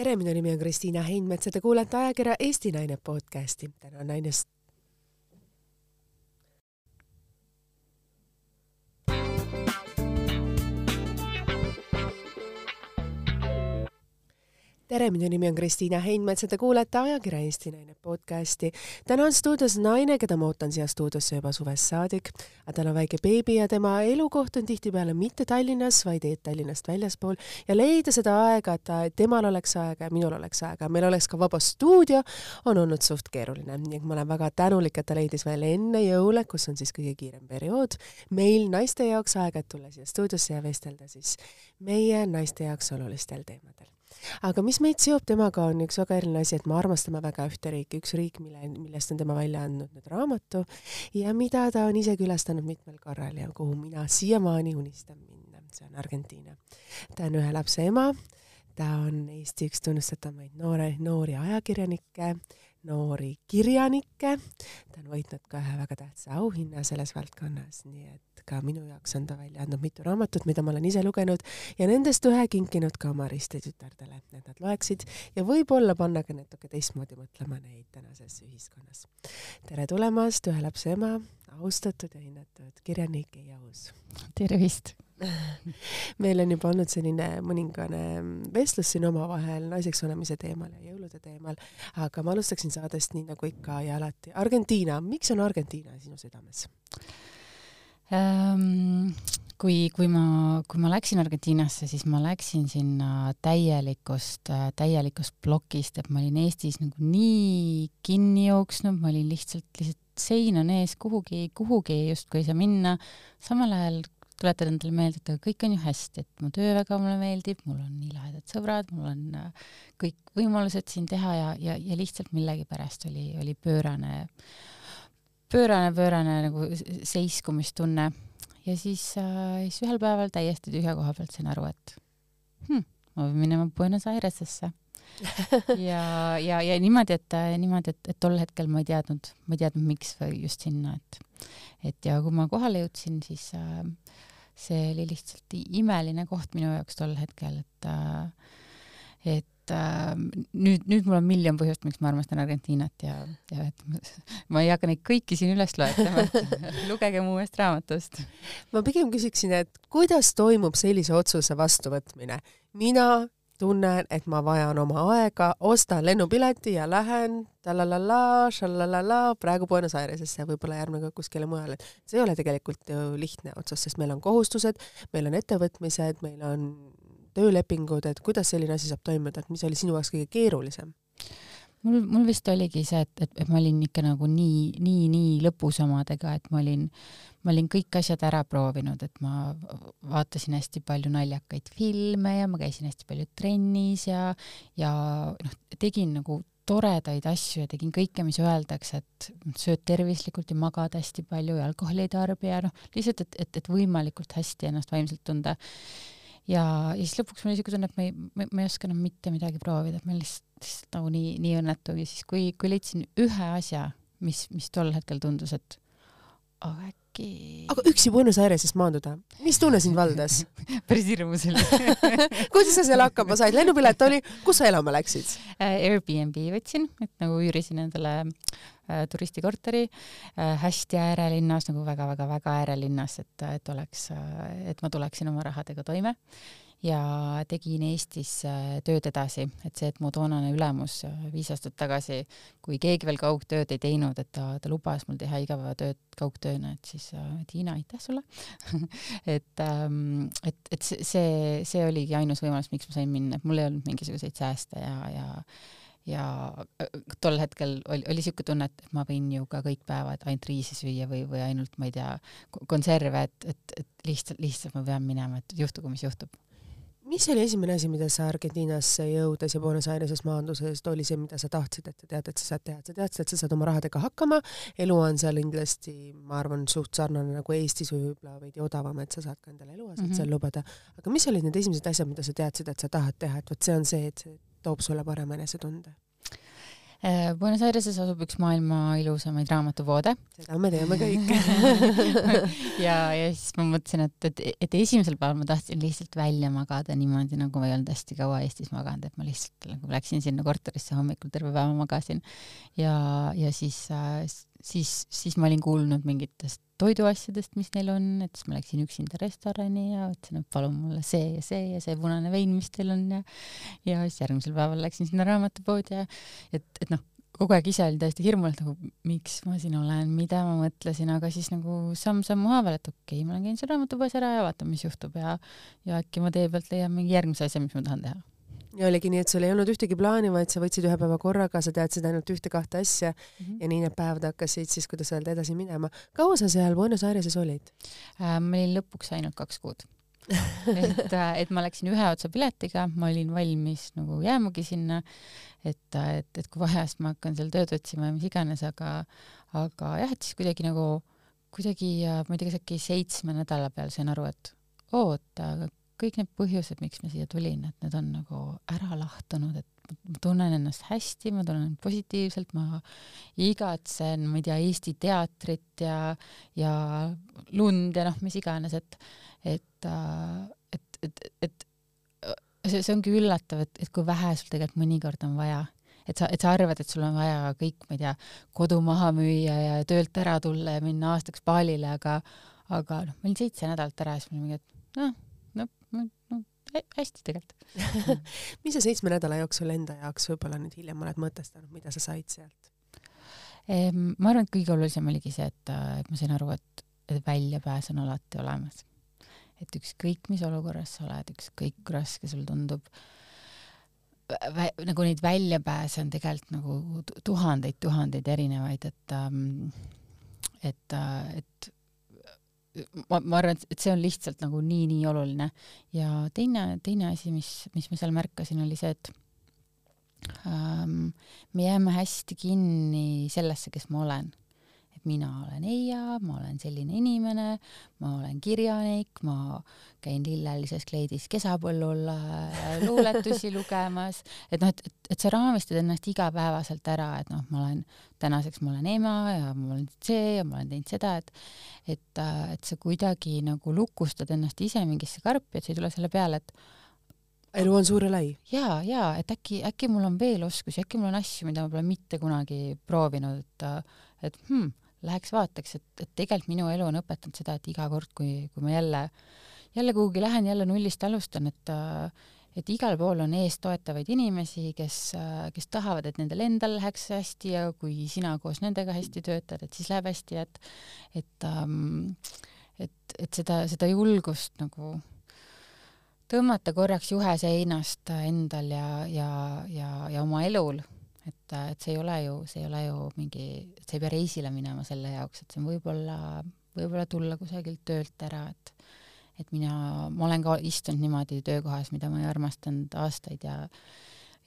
tere, minu nimi on Kristiina Heinmets ja te kuulete ajakirja Eesti Naine podcasti. täna on nainest tere, minu nimi on Kristiina Heinmets ja te kuulete ajakirja Eesti Naine podcasti. täna on stuudios naine, keda ma ootan siia stuudiosse juba suvest saadik. tal on väike beebi ja tema elukoht on tihtipeale mitte Tallinnas, vaid Tallinnast väljaspool ja leida seda aega, et temal oleks aega ja minul oleks aega, meil oleks ka vaba stuudio, on olnud suht keeruline. et ma olen väga tänulik, et ta leidis veel enne jõule, kus on siis kõige kiirem periood, meil naiste jaoks aega, et tulla siia stuudiosse ja vestelda siis meie naiste jaoks olulistel teemadel aga mis meid seob temaga, on üks väga eriline asi, et me armastame väga ühte riiki, üks riik, mille, millest on tema välja andnud nüüd raamatu ja mida ta on ise külastanud mitmel korral ja kuhu mina siiamaani unistan minna, see on Argentiina. ta on ühe lapse ema, ta on Eesti üks tunnustatamaid noore, noori ajakirjanikke, noori kirjanikke, ta on võitnud ka ühe väga tähtsa auhinna selles valdkonnas, nii et ka minu jaoks on ta välja andnud mitu raamatut, mida ma olen ise lugenud ja nendest ühe kinkinud ka oma ristitütardele, et nad loeksid ja võib-olla panna ka natuke teistmoodi mõtlema neid tänases ühiskonnas. tere tulemast, ühe lapse ema, austatud ja hinnatud kirjanik Eija Uus. tervist meil on juba olnud selline mõningane vestlus siin omavahel naiseks olemise teemal ja jõulude teemal, aga ma alustaksin saadest nii nagu ikka ja alati. Argentiina, miks on Argentiina sinu südames? ähm,? kui, kui ma, kui ma läksin Argentiinasse, siis ma läksin sinna täielikust, täielikust plokist, et ma olin Eestis nagu nii kinni jooksnud, ma olin lihtsalt, lihtsalt sein on ees, kuhugi, kuhugi justkui ei saa minna. samal ajal tuletad endale meelde, et kõik on ju hästi, et mu töö väga mulle meeldib, mul on nii lahedad sõbrad, mul on äh, kõik võimalused siin teha ja, ja, ja lihtsalt millegipärast oli, oli pöörane äh, pöörane, pöörane nagu seiskumistunne. Ja siis äh,, siis ühel päeval täiesti tühja koha pealt sain aru, et hm, ma pean minema Buenos Airesesse. Ja, ja, ja niimoodi, et niimoodi, et, et tol hetkel ma ei teadnud, ma ei teadnud, miks või just sinna, et et ja kui ma kohale jõudsin, siis äh, see oli lihtsalt imeline koht minu jaoks tol hetkel, et äh, et äh, nüüd, nüüd mul on miljon põhjust, miks ma armastan Argentiinat ja, ja et ma, ei hakka neid kõiki siin üles loetlema, et lugege mu uuest raamatust. ma pigem küsiksin, et kuidas toimub sellise otsuse vastuvõtmine? mina tunnen, et ma vajan oma aega, ostan lennupileti ja lähen talalala, šalalala, praegu Buenos Airesesse, võib-olla järgmine kord kuskile mujale. see ei ole tegelikult ju lihtne otsus, sest meil on kohustused, meil on ettevõtmised, meil on töölepingud, et kuidas selline asi saab toimuda, et mis oli sinu jaoks kõige keerulisem? Mul, mul vist oligi see, et, et, et ma olin ikka nagu nii, nii, nii lõpus omadega, et ma olin, ma olin kõik asjad ära proovinud, et ma vaatasin hästi palju naljakaid filme ja ma käisin hästi palju trennis ja, ja noh, tegin nagu toredaid asju ja tegin kõike, mis öeldakse, et sööd tervislikult ja magad hästi palju ja alkoholi ei tarbi ja noh, lihtsalt, et, et, et võimalikult hästi ennast vaimselt tunda. Ja, ja siis lõpuks mul oli siuke tunne, et ma ei, ma ei oska enam mitte midagi proovida, et ma lihtsalt, lihtsalt nagu nii, nii õnnetu ja siis, kui, kui leidsin ühe asja, mis, mis tol hetkel tundus, et aga äkki. Aga üksi Buenos Aireses maanduda, mis tunne sind valdas päris hirmus oli. Kuidas sa seal hakkama said, lennupilet oli, kus sa elama läksid? Uh,? Airbnb võtsin, et nagu üürisin endale uh, turistikorteri uh, hästi äärelinnas nagu väga-väga-väga äärelinnas, et, et oleks uh,, et ma tuleksin oma rahadega toime. Ja tegin Eestis äh, tööd edasi, et see, et mu toonane ülemus äh, viis aastat tagasi, kui keegi veel kaugtööd ei teinud, et ta, ta lubas mul teha igapäevatööd kaugtööna, et siis äh, Tiina, aitäh sulle et ähm,, et, et see, see, see oligi ainus võimalus, miks ma sain minna, et mul ei olnud mingisuguseid sääste ja, ja ja äh, tol hetkel oli, oli niisugune tunne, et ma võin ju ka kõik päevad ainult riisi süüa või, või ainult, ma ei tea, konserve, et, et, et lihtsalt, lihtsalt ma pean minema, et juhtugu, mis juhtub mis oli esimene asi, mida sa Argentiinasse jõudes ja Buenos Aireses maanduses oli see, mida sa tahtsid, et sa tead, et sa saad teha, sa teadsid, et sa saad oma rahadega hakkama, elu on seal kindlasti, ma arvan, suht sarnane nagu Eestis või võib-olla veidi odavam, et sa saad ka endale eluaset mm -hmm. seal lubada. aga mis olid need esimesed asjad, mida sa teadsid, et sa tahad teha, et vot see on see, et see toob sulle parema enesetunde? Äh, Buenos Aireses asub üks maailma ilusamaid raamatupoode. seda me teame kõik ja, ja siis ma mõtlesin, et, et, et esimesel päeval ma tahtsin lihtsalt välja magada niimoodi, nagu ma ei olnud hästi kaua Eestis maganud, et ma lihtsalt nagu läksin sinna korterisse hommikul terve päeva magasin ja, ja siis äh, siis, siis ma olin kuulnud mingitest toiduasjadest, mis neil on, et siis ma läksin üksinda restorani ja ütlesin, et palun mulle see ja see ja see punane vein, mis teil on ja ja siis järgmisel päeval läksin sinna raamatupoodi ja et, et noh, kogu aeg ise olin täiesti hirmul, et nagu miks ma siin olen, mida ma mõtlesin, aga siis nagu samm-sammu haaval, et okei okay,, ma olen käinud seal raamatupoes ära ja vaatan, mis juhtub ja ja äkki ma tee pealt leian mingi järgmise asja, mis ma tahan teha ja oligi nii, et sul ei olnud ühtegi plaani, vaid sa võtsid ühe päeva korraga, sa teadsid ainult ühte-kahte asja mm -hmm. ja nii need päevad hakkasid siis, kuidas öelda, edasi minema. kaua sa seal Buenos Aireses olid äh,? ma olin lõpuks ainult kaks kuud et, äh, et ma läksin ühe otsa piletiga, ma olin valmis nagu jäämagi sinna, et, äh, et, et kui vaja, siis ma hakkan seal tööd otsima ja mis iganes, aga, aga jah, et siis kuidagi nagu, kuidagi, äh, ma ei tea, kas äkki seitsme nädala peal sain aru, et oota, kõik need põhjused, miks ma siia tulin, et need on nagu ära lahtunud, et ma tunnen ennast hästi, ma tunnen positiivselt, ma igatsen, ma ei tea, Eesti teatrit ja, ja lund ja noh, mis iganes, et, et, et, et, et see, see ongi üllatav, et, et kui vähe sul tegelikult mõnikord on vaja. Et sa, et sa arvad, et sul on vaja kõik, ma ei tea, kodu maha müüa ja töölt ära tulla ja minna aastaks baalile, aga, aga noh, ma olin seitse nädalat ära ja siis ma olin mingi, et noh, no hästi tegelikult mis sa seitsme nädala jooksul enda jaoks võib-olla nüüd hiljem oled mõtestanud, mida sa said sealt? ma arvan, et kõige olulisem oligi see, et, et ma sain aru, et, et väljapääs on alati olemas. et ükskõik, mis olukorras sa oled, ükskõik kui raske sul tundub, nagu neid väljapääse on tegelikult nagu tuhandeid-tuhandeid erinevaid, et ähm, et, et ma, ma arvan, et see on lihtsalt nagu nii-nii oluline. ja teine, teine asi, mis, mis ma seal märkasin, oli see, et ähm, me jääme hästi kinni sellesse, kes ma olen et mina olen Eija, ma olen selline inimene, ma olen kirjanik, ma käin lillelises kleidis kesapõllul äh, luuletusi lugemas, et noh, et, et, et sa raamistad ennast igapäevaselt ära, et noh, ma olen, tänaseks ma olen ema ja ma olen see ja ma olen teinud seda, et et, äh, et sa kuidagi nagu lukustad ennast ise mingisse karpi, et sa ei tule selle peale, et elu on suur ja lai. ja, ja et äkki, äkki mul on veel oskusi, äkki mul on asju, mida ma pole mitte kunagi proovinud, et, et hmm, läheks vaataks, et, et tegelikult minu elu on õpetanud seda, et iga kord, kui, kui ma jälle, jälle kuhugi lähen, jälle nullist alustan, et et igal pool on ees toetavaid inimesi, kes, kes tahavad, et nendel endal läheks hästi ja kui sina koos nendega hästi töötad, et siis läheb hästi, et et ähm, et, et seda, seda julgust nagu tõmmata korraks juhe seinast endal ja, ja, ja, ja oma elul et, et see ei ole ju, see ei ole ju mingi, sa ei pea reisile minema selle jaoks, et see on võib-olla, võib-olla tulla kusagilt töölt ära, et et mina, ma olen ka istunud niimoodi töökohas, mida ma ei armastanud aastaid ja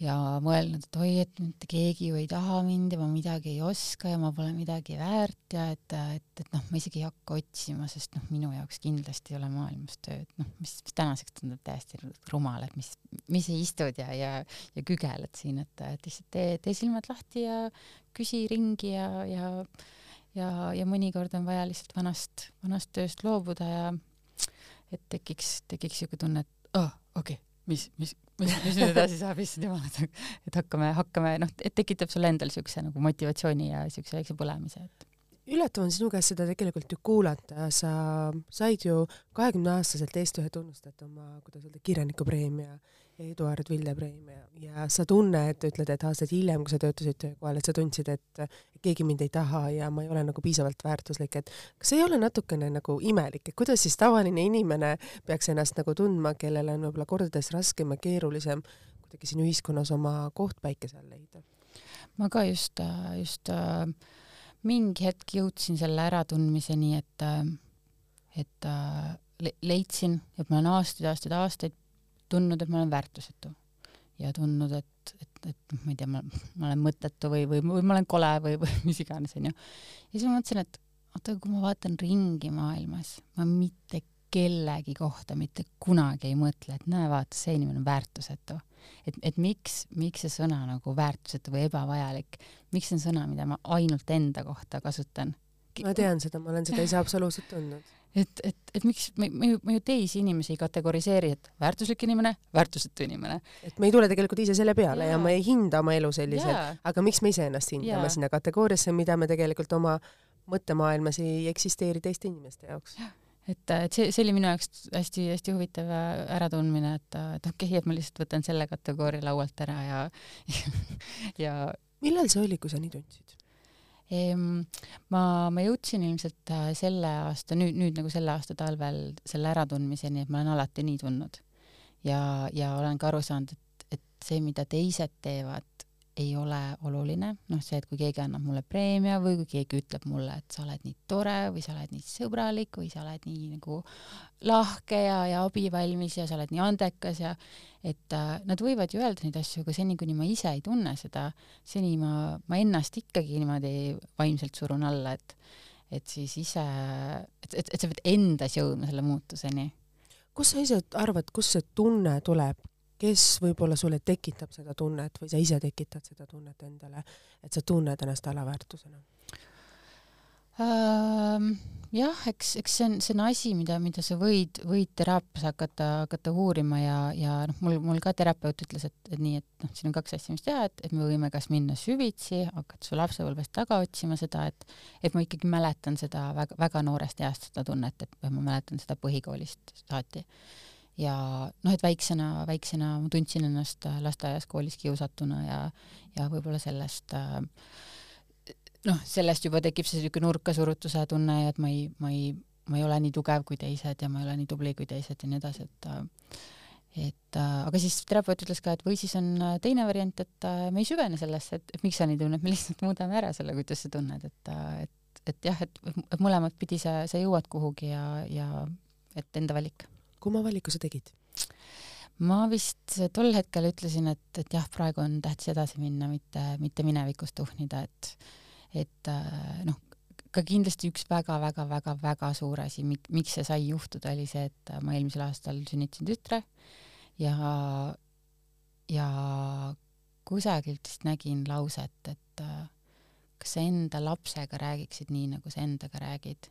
ja mõelnud, et oi, et mitte keegi ju ei taha mind ja ma midagi ei oska ja ma pole midagi väärt ja et, et, et noh, ma isegi ei hakka otsima, sest noh, minu jaoks kindlasti ei ole maailmas tööd, noh, mis, mis tänaseks tundub täiesti rumal, et mis, mis sa istud ja, ja, ja kügeled siin, et, et lihtsalt tee, tee silmad lahti ja küsi ringi ja, ja ja, ja mõnikord on vaja lihtsalt vanast, vanast tööst loobuda ja et tekiks, tekiks niisugune tunne, et aa oh,, okei okay mis, mis, mis, mis nüüd edasi saab, issand jumal, et, hakkame, hakkame, noh, et tekitab sulle endal siukse nagu motivatsiooni ja siukse väikse põlemise, et. Üllatav on sinu käest seda tegelikult ju kuulata, sa said ju kahekümneaastaselt Eesti ühe tunnustatuma, kuidas öelda, kirjanikupreemia Eduard Ville preemia ja sa tunned, ütled, et aastaid hiljem, kui sa töötasid töökohal, et sa tundsid, et keegi mind ei taha ja ma ei ole nagu piisavalt väärtuslik, et kas ei ole natukene nagu imelik, et kuidas siis tavaline inimene peaks ennast nagu tundma, kellel on võib-olla kordades raskem ja keerulisem kuidagi siin ühiskonnas oma koht päikese all leida? ma ka just, just mingi hetk jõudsin selle äratundmiseni, et, et leidsin, et ma olen aastaid, aastaid, aastaid tundnud, et ma olen väärtusetu ja tundnud, et, et, et ma ei tea, ma, ma olen mõttetu või, või, või ma olen kole või, või mis iganes, onju. ja siis ma mõtlesin, et oota, kui ma vaatan ringi maailmas, ma mitte kellegi kohta mitte kunagi ei mõtle, et näe, vaata, see inimene on väärtusetu. et, et miks, miks see sõna nagu väärtusetu või ebavajalik, miks see on sõna, mida ma ainult enda kohta kasutan? ma tean seda, ma olen seda ise absoluutselt tundnud. Et, et, et miks me, me ju, me ju teisi inimesi ei kategoriseeri, et väärtuslik inimene, väärtusetu inimene. et me ei tule tegelikult ise selle peale ja, ja me ei hinda oma elu selliselt, aga miks me iseennast hindame ja. sinna kategooriasse, mida me tegelikult oma mõttemaailmas ei eksisteeri teiste inimeste jaoks et, et see, see oli minu jaoks hästi-hästi huvitav äratundmine, et, et okei okay,, et ma lihtsalt võtan selle kategooria laualt ära ja ja millal see oli, kui sa nii tundsid? Ma, ma jõudsin ilmselt äh, selle aasta, nüüd, nüüd nagu selle aasta talvel selle äratundmiseni, et ma olen alati nii tundnud. ja, ja olen ka aru saanud, et, et see, mida teised teevad, ei ole oluline, noh, see, et kui keegi annab mulle preemia või kui keegi ütleb mulle, et sa oled nii tore või sa oled nii sõbralik või sa oled nii nagu lahke ja, ja abivalmis ja sa oled nii andekas ja et äh, nad võivad ju öelda neid asju, aga seni, kuni ma ise ei tunne seda, seni ma, ma ennast ikkagi niimoodi vaimselt surun alla, et et siis ise, et, et, et sa pead endas jõudma selle muutuseni. kus sa ise arvad, kust see tunne tuleb, kes võib-olla sulle tekitab seda tunnet või sa ise tekitad seda tunnet endale, et sa tunned ennast alaväärtusena ähm,? jah, eks, eks see on, see on asi, mida, mida sa võid, võid teraapias hakata, hakata uurima ja, ja noh, mul, mul ka terapeut ütles, et, et nii, et noh, siin on kaks asja, mis teha, et, et me võime kas minna süvitsi, hakata su lapsepõlvest taga otsima seda, et, et ma ikkagi mäletan seda väga, väga noorest east seda tunnet, et ma mäletan seda põhikoolist saati ja noh, et väiksena, väiksena ma tundsin ennast äh, lasteaias, koolis kiusatuna ja, ja võib-olla sellest äh, noh, sellest juba tekib see niisugune nurkasurutuse tunne ja et ma ei, ma ei, ma ei ole nii tugev kui teised ja ma ei ole nii tubli kui teised ja nii edasi, et et aga siis terapeut ütles ka, et või siis on äh, teine variant, et me ei süvene sellesse, et, miks sa nii tunned, me lihtsalt muudame ära selle, kuidas sa tunned, et, et, et jah, et mõlemat pidi sa, sa jõuad kuhugi ja, ja et enda valik kumma valiku sa tegid? ma vist tol hetkel ütlesin, et, et jah, praegu on tähtis edasi minna, mitte, mitte minevikus tuhnida, et, et äh, noh, ka kindlasti üks väga-väga-väga-väga suur asi, miks see sai juhtuda, oli see, et ma eelmisel aastal sünnitasin tütre ja, ja kusagilt vist nägin lauset, et äh, kas sa enda lapsega räägiksid nii, nagu sa endaga räägid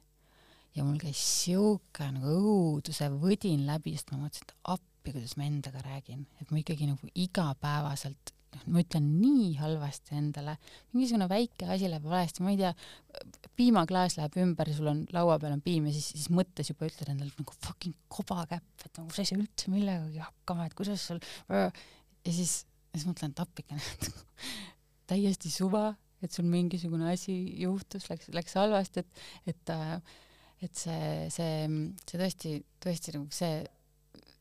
ja mul käis siuke nagu õuduse võdin läbi, sest ma mõtlesin, et appi, kuidas ma endaga räägin, et ma ikkagi nagu igapäevaselt noh, ma ütlen nii halvasti endale, mingisugune väike asi läheb valesti, ma ei tea, piimaklaas läheb ümber sul on laua peal on piim ja siis, siis mõttes juba ütled endale nagu fucking kobakäpp, et nagu sa ei saa üldse millegagi hakkama, et kuidas sul ja siis, siis mõtlen, et appikene täiesti suva, et sul mingisugune asi juhtus, läks, läks halvasti, et, et äh, et see, see, see tõesti, tõesti nagu see,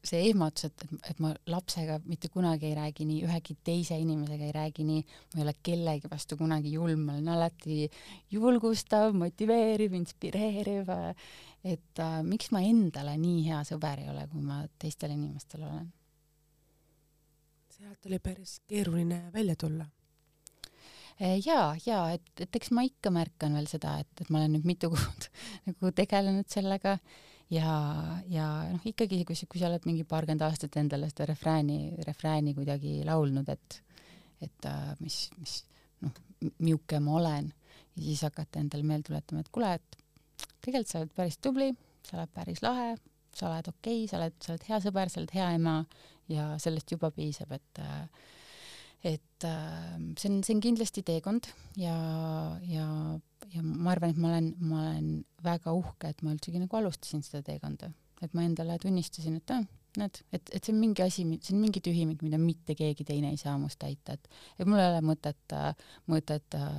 see ehmatus, et, et, ma lapsega mitte kunagi ei räägi nii, ühegi teise inimesega ei räägi nii, ma ei ole kellegi vastu kunagi julm, ma olen alati julgustav, motiveeriv, inspireeriv, et äh, miks ma endale nii hea sõber ei ole, kui ma teistele inimestele olen? sealt oli päris keeruline välja tulla ja, ja et, et eks ma ikka märkan veel seda, et, et ma olen nüüd mitu kuud nagu tegelenud sellega ja, ja noh, ikkagi kui, kui sa oled mingi paarkümmend aastat endale seda refrääni, refrääni kuidagi laulnud, et, et äh, mis, mis noh, milline ma olen ja siis hakata endale meelde tuletama, et kuule, et tegelikult sa oled päris tubli, sa oled päris lahe, sa oled okei okay,, sa oled, sa oled hea sõber, sa oled hea ema ja sellest juba piisab, et äh, et äh, see on, see on kindlasti teekond ja, ja, ja ma arvan, et ma olen, ma olen väga uhke, et ma üldsegi nagu alustasin seda teekonda, et ma endale tunnistasin, et ah, näed, et, et see on mingi asi, see on mingi tühimik, mida mitte keegi teine ei saa must täita, et et mul ei ole mõtet, mõtet äh,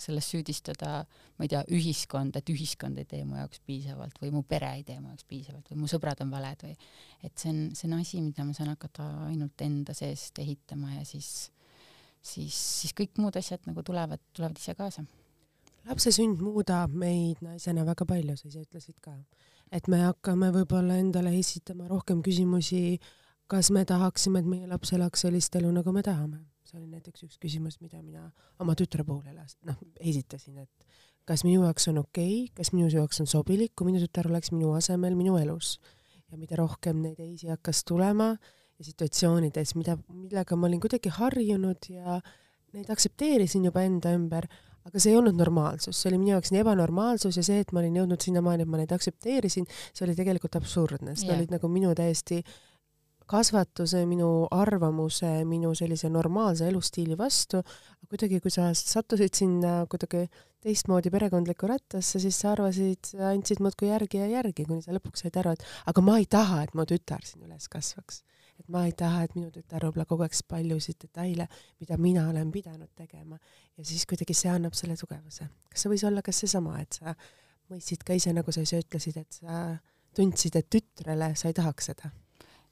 selles süüdistada, ma ei tea, ühiskonda, et ühiskond ei tee mu jaoks piisavalt või mu pere ei tee mu jaoks piisavalt või mu sõbrad on valed või et see on, see on asi, mida ma saan hakata ainult enda seest ehitama ja siis siis, siis kõik muud asjad nagu tulevad, tulevad ise kaasa. Lapse sünd muudab meid naisena väga palju, sa ise ütlesid ka, et me hakkame võib-olla endale esitama rohkem küsimusi, kas me tahaksime, et meie laps elaks sellist elu, nagu me tahame. see oli näiteks üks küsimus, mida mina oma tütre puhul elas, noh, esitasin, et kas minu jaoks on okei okay,, kas minu jaoks on sobilik, kui minu tütar oleks minu asemel minu elus. ja mida rohkem neid ei-si hakkas tulema ja situatsioonides, mida, millega ma olin kuidagi harjunud ja neid aktsepteerisin juba enda ümber, aga see ei olnud normaalsus, see oli minu jaoks nii ebanormaalsus ja see, et ma olin jõudnud sinnamaani, et ma neid aktsepteerisin, see oli tegelikult absurdne, sest yeah. olid nagu minu täiesti kasvatuse, minu arvamuse, minu sellise normaalse elustiili vastu, kuidagi, kui sa sattusid sinna kuidagi teistmoodi perekondlikku rattasse, siis sa arvasid, andsid muudkui järgi ja järgi, kuni sa lõpuks said aru, et aga ma ei taha, et mu tütar siin üles kasvaks. Et ma ei taha, et minu tütar võib-olla kogeks paljusid detaile, mida mina olen pidanud tegema. ja siis kuidagi see annab selle tugevuse. kas see võis olla kas seesama, et sa mõistsid ka ise, nagu sa ise ütlesid, et sa tundsid, et tütrele sa ei tahaks seda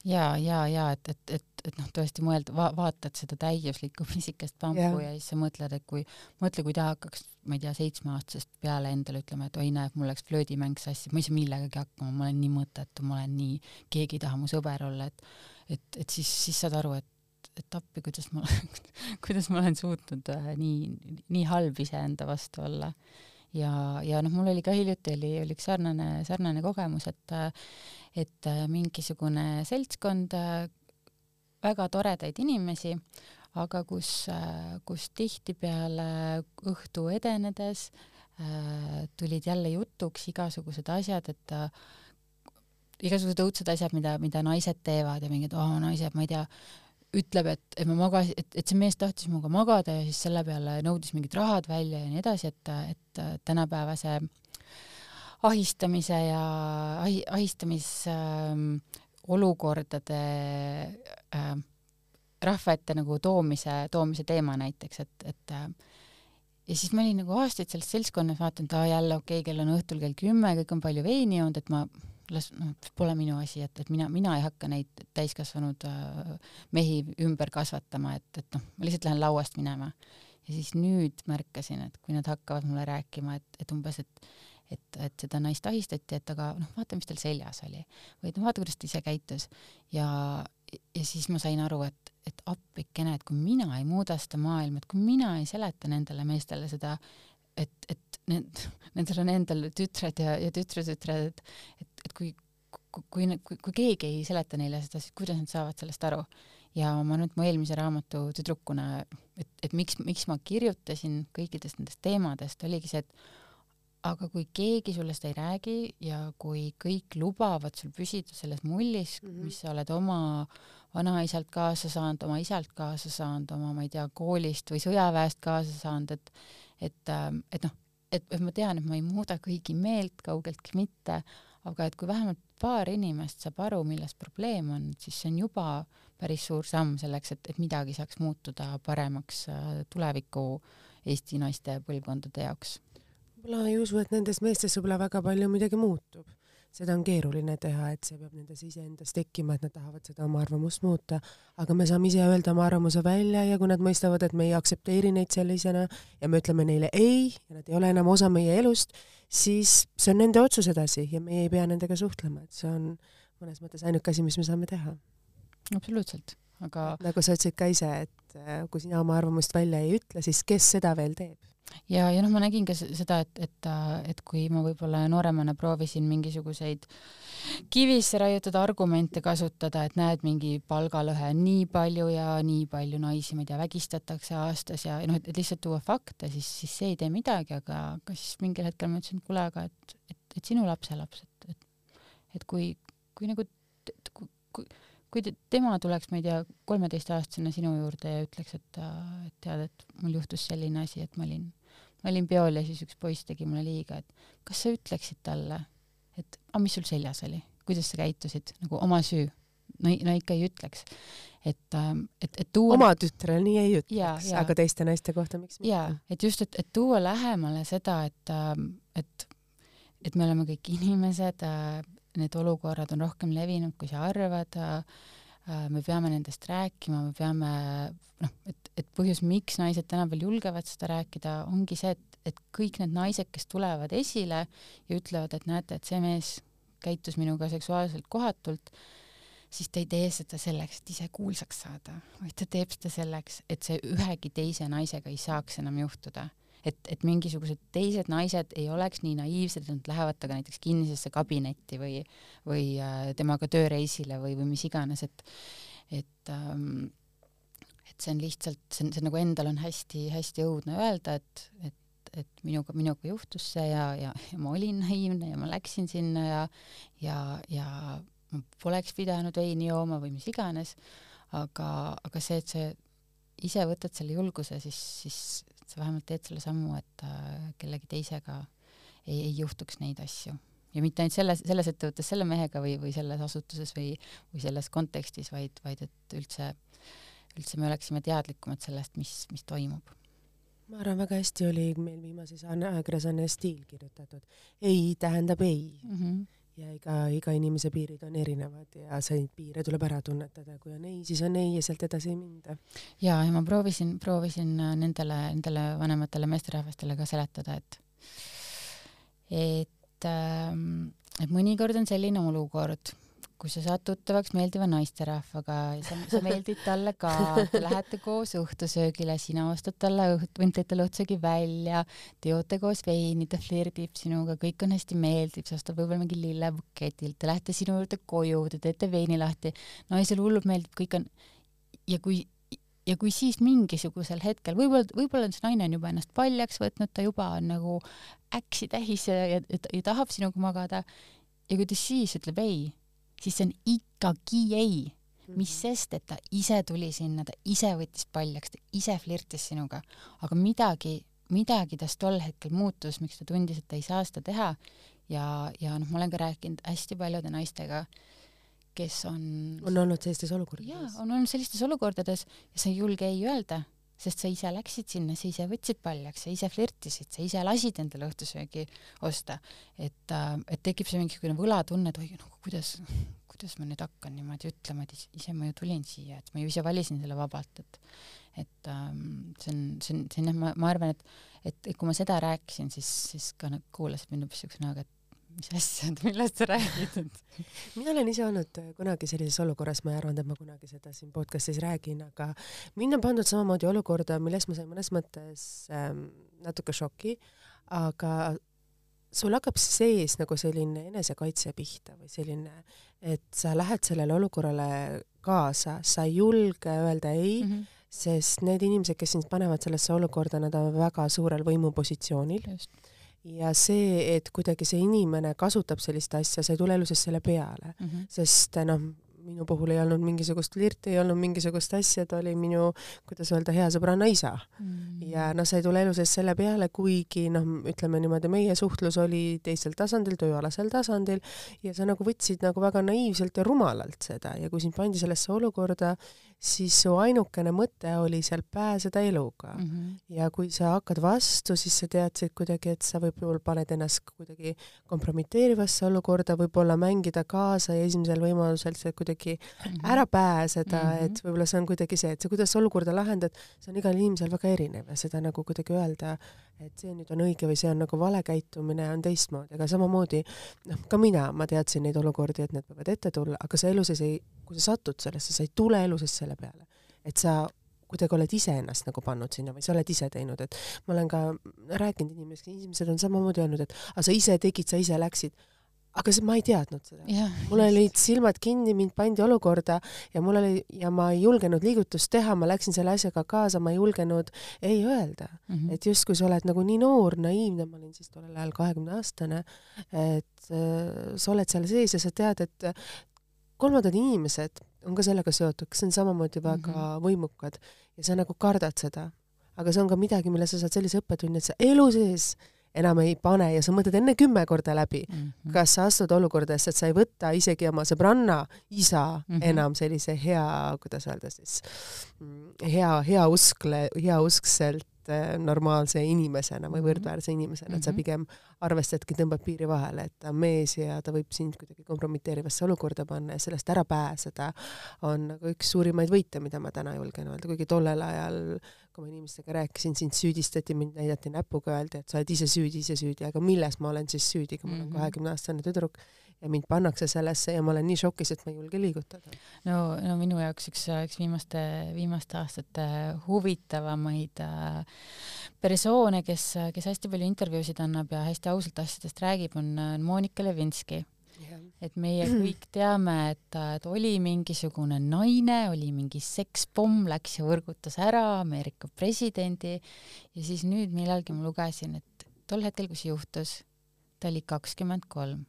ja, ja, ja et, et, et, et noh, tõesti mõelda va, vaatad seda täiuslikku pisikest pampu ja. ja siis sa mõtled, et kui, mõtle, kui ta hakkaks, ma ei tea, seitsmeaastasest peale endale ütlema, et oi näed, mul läks flöödimäng sassi, ma ei saa millegagi hakkama, ma olen nii mõttetu, ma olen nii, keegi ei taha mu sõber olla, et et, et siis, siis saad aru, et, et appi, kuidas ma kuidas ma olen suutnud äh, nii, nii halb iseenda vastu olla ja, ja noh, mul oli ka hiljuti oli, oli üks sarnane, sarnane kogemus, et et mingisugune seltskond väga toredaid inimesi, aga kus, kus tihtipeale õhtu edenedes tulid jälle jutuks igasugused asjad, et igasugused õudsed asjad, mida, mida naised teevad ja mingid, aa, naised, ma ei tea, ütleb, et, et ma magasin, et, et see mees tahtis minuga magada ja siis selle peale nõudis mingid rahad välja ja nii edasi, et, et tänapäevase ahistamise ja ahi, ahistamisolukordade äh, äh, rahva ette nagu toomise, toomise teema näiteks, et, et äh, ja siis ma olin nagu aastaid selles seltskonnas, vaatan, et aa jälle okei okay,, kell on õhtul kell kümme, kõik on palju veini joonud, et ma las, noh, pole minu asi, et, et mina, mina ei hakka neid täiskasvanud äh, mehi ümber kasvatama, et, et noh, ma lihtsalt lähen lauast minema. ja siis nüüd märkasin, et kui nad hakkavad mulle rääkima, et, et umbes, et et, et seda naist ahistati, et aga noh, vaata, mis tal seljas oli või et noh, vaata, kuidas ta ise käitus ja, ja siis ma sain aru, et, et appikene, et kui mina ei muuda seda maailma, et kui mina ei seleta nendele meestele seda, et, et need, nendel on endal tütred ja, ja tütretütred, et, et, et kui, kui, kui, kui, keegi ei seleta neile seda, siis kuidas nad saavad sellest aru? ja ma nüüd mu eelmise raamatu tüdrukuna, et, et miks, miks ma kirjutasin kõikidest nendest teemadest, oligi see, et aga kui keegi sulle seda ei räägi ja kui kõik lubavad sul püsida selles mullis mm, -hmm. mis sa oled oma vanaisalt kaasa saanud, oma isalt kaasa saanud, oma, ma ei tea, koolist või sõjaväest kaasa saanud, et et, et noh, et, et ma tean, et ma ei muuda kõigi meelt, kaugeltki mitte, aga et kui vähemalt paar inimest saab aru, milles probleem on, siis see on juba päris suur samm selleks, et, et midagi saaks muutuda paremaks äh, tuleviku Eesti naiste põlvkondade jaoks. võib-olla ei usu, et nendes meestes võib-olla väga palju midagi muutub seda on keeruline teha, et see peab nendes iseendas tekkima, et nad tahavad seda oma arvamust muuta, aga me saame ise öelda oma arvamuse välja ja kui nad mõistavad, et me ei aktsepteeri neid sellisena ja me ütleme neile ei ja nad ei ole enam osa meie elust, siis see on nende otsus edasi ja meie ei pea nendega suhtlema, et see on mõnes mõttes ainuke asi, mis me saame teha. absoluutselt, aga nagu sa ütlesid ka ise, et äh, kui sina oma arvamust välja ei ütle, siis kes seda veel teeb? Ja, ja noh, ma nägin ka seda, et, et, et kui ma võib-olla nooremana proovisin mingisuguseid kivisse raiutud argumente kasutada, et näed, mingi palgalõhe on nii palju ja nii palju naisi, ma ei tea, vägistatakse aastas ja noh, et lihtsalt tuua fakte, siis, siis see ei tee midagi, aga, aga siis mingil hetkel ma ütlesin, et kuule, aga et, et, et sinu lapselaps, et, et, et kui, kui nagu, kui, kui kui tema tuleks, ma ei tea, kolmeteistaastasena sinu juurde ja ütleks, et, et tead, et mul juhtus selline asi, et ma olin ma olin peol ja siis üks poiss tegi mulle liiga, et kas sa ütleksid talle, et aga mis sul seljas oli, kuidas sa käitusid, nagu oma süü? no, no ikka ei ütleks. et, ähm, et, et tuua oma tütrele nii ei ütleks, aga teiste naiste kohta miks mitte? jaa, et just, et, et tuua lähemale seda, et, ähm, et, et me oleme kõik inimesed, äh, need olukorrad on rohkem levinud, kui sa arvad, äh, me peame nendest rääkima, me peame noh, et, et põhjus, miks naised tänapäeval julgevad seda rääkida, ongi see, et, et kõik need naised, kes tulevad esile ja ütlevad, et näete, et see mees käitus minuga seksuaalselt kohatult, siis ta ei tee seda selleks, et ise kuulsaks saada, vaid ta teeb seda selleks, et see ühegi teise naisega ei saaks enam juhtuda. Et, et mingisugused teised naised ei oleks nii naiivsed, et nad lähevad temaga näiteks kinnisesse kabinetti või, või äh, temaga tööreisile või, või mis iganes, et, et ähm, et see on lihtsalt, see on, see nagu endal on hästi-hästi õudne öelda, et, et, et minuga, minuga juhtus see ja, ja, ja ma olin naiivne ja ma läksin sinna ja, ja, ja ma poleks pidanud veini jooma või mis iganes, aga, aga see, et sa ise võtad selle julguse, siis, siis sa vähemalt teed selle sammu, et äh, kellegi teisega ei, ei juhtuks neid asju ja mitte ainult selles, selles ettevõttes selle mehega või, või selles asutuses või, või selles kontekstis, vaid, vaid et üldse üldse me oleksime teadlikumad sellest, mis, mis toimub. ma arvan, väga hästi oli meil viimases ajakirjas on stiil kirjutatud. ei tähendab ei mm. -hmm. Ja iga, iga inimese piirid on erinevad ja neid piire tuleb ära tunnetada, kui on ei, siis on ei ja sealt edasi ei minda. ja, ja ma proovisin, proovisin nendele, nendele vanematele meesterahvastele ka seletada, et et, ähm, et mõnikord on selline olukord kui sa saad tuttavaks meeldiva naisterahvaga ja sa, sa meeldid talle ka, te lähete koos õhtusöögile, sina ostad talle õht-, või teete õhtusöögi välja, te joote koos veini, ta flirdib sinuga, kõik on hästi meeldiv, sa ostad võib-olla mingi lillebuketilt, te lähete sinu juurde koju, te teete veini lahti, naisele hullult meeldib, kõik on ja kui ja kui siis mingisugusel hetkel, võib-olla, võib-olla see naine on juba ennast paljaks võtnud, ta juba on nagu äksi täis ja, ja, ja, ja tahab sinuga magada ja kui ta siis ütleb ei siis see on ikkagi ei. mis mhm. sest, et ta ise tuli sinna, ta ise võttis paljaks, ta ise flirtis sinuga, aga midagi, midagi tas tol hetkel muutus, miks ta tundis, et ta ei saa seda teha. ja, ja noh, ma olen ka rääkinud hästi paljude naistega, kes on on olnud sellistes olukordades? jaa, on olnud sellistes olukordades ja sa ei julge ei öelda sest sa ise läksid sinna, sa ise võtsid paljaks, sa ise flirtisid, sa ise lasid endale õhtusöögi osta, et, äh, et tekib see mingisugune võlatunne, et oi, no kuidas, kuidas ma nüüd hakkan niimoodi ütlema, et ise ma ju tulin siia, et ma ju ise valisin selle vabalt, et et ähm, see on, see on, see on jah, ma, ma arvan, et, et kui ma seda rääkisin, siis, siis ka nad kuulasid mind umbes siukse näoga, et mis asja, millest sa räägid mina olen ise olnud äh, kunagi sellises olukorras, ma ei arvanud, et ma kunagi seda siin podcast'is räägin, aga mind on pandud samamoodi olukorda, millest ma sain mõnes mõttes ähm, natuke šoki, aga sul hakkab sees nagu selline enesekaitse pihta või selline, et sa lähed sellele olukorrale kaasa, sa ei julge öelda ei mm, -hmm. sest need inimesed, kes sind panevad sellesse olukorda, nad on väga suurel võimupositsioonil. just ja see, et kuidagi see inimene kasutab sellist asja, sa ei tule elu sees selle peale. Mm, -hmm. sest noh, minu puhul ei olnud mingisugust flirti, ei olnud mingisugust asja, ta oli minu, kuidas öelda, hea sõbranna isa mm.. ja noh, sa ei tule elu sees selle peale, kuigi noh, ütleme niimoodi, meie suhtlus oli teisel tasandil, tööalasel tasandil ja sa nagu võtsid nagu väga naiivselt ja rumalalt seda. Ja kui sind pandi sellesse olukorda, siis su ainukene mõte oli sealt pääseda eluga mm. -hmm. ja kui sa hakkad vastu, siis sa teadsid kuidagi, et sa võib-olla paned ennast kuidagi kompromiteerivasse olukorda, võib-olla mängida kaasa ja esimesel võimalusel see kuidagi mm -hmm. ära pääseda mm, -hmm. et võib-olla see on kuidagi see, et see, kuidas sa olukorda lahendad, see on igal inimesel väga erinev ja seda nagu kuidagi öelda, et see nüüd on õige või see on nagu vale käitumine, on teistmoodi, aga samamoodi noh, ka mina, ma teadsin neid olukordi, et need võivad ette tulla, aga sa elu sees ei, kui sa satud sellesse, sa ei tule elu sees selle peale, et sa kuidagi oled iseennast nagu pannud sinna või sa oled ise teinud, et ma olen ka rääkinud inimestega, inimesed on samamoodi öelnud, et aga sa ise tegid, sa ise läksid. Aga see, ma ei teadnud seda. mul olid silmad kinni, mind pandi olukorda ja mul oli ja ma ei julgenud liigutust teha, ma läksin selle asjaga kaasa, ma ei julgenud ei öelda mm. -hmm. et justkui sa oled nagu nii noor, naiivne, ma olin siis tollel ajal kahekümne aastane, et äh, sa oled seal sees ja sa tead, et kolmandad inimesed on ka sellega seotud, kes on samamoodi väga mm -hmm. võimukad ja sa nagu kardad seda. aga see on ka midagi, mille sa saad sellise õppetunni, et sa elu sees enam ei pane ja sa mõtled enne kümme korda läbi mm, -hmm. kas sa astud olukordadesse, et sa ei võta isegi oma sõbranna, isa mm -hmm. enam sellise hea, kuidas öelda siis, mm, hea, heauskle, heauskselt Äh, normaalse inimesena või mhm. võrdväärse inimesena, et sa mhm. pigem arvestadki, tõmbad piiri vahele, et ta on mees ja ta võib sind kuidagi kompromiteerivasse olukorda panna ja sellest ära pääseda on nagu üks suurimaid võite, mida ma täna julgen öelda, kuigi tollel ajal, kui ma inimestega rääkisin, sind süüdistati, mind näidati näpuga, öeldi, et sa oled ise süüdi, ise süüdi, aga milles ma olen siis süüdi, kui ma olen mhm. kahekümne aastane tüdruk ja mind pannakse sellesse ja ma olen nii šokis, et ma ei julge liigutada. no, no minu jaoks üks, üks viimaste, viimaste aastate huvitavamaid äh, persoone, kes, kes hästi palju intervjuusid annab ja hästi ausalt asjadest räägib, on Monika Levinski et meie kõik teame, et, et oli mingisugune naine, oli mingi sekspomm, läks ja võrgutas ära Ameerika presidendi. Ja siis nüüd millalgi ma lugesin, et tol hetkel, kui see juhtus, ta oli kakskümmend kolm.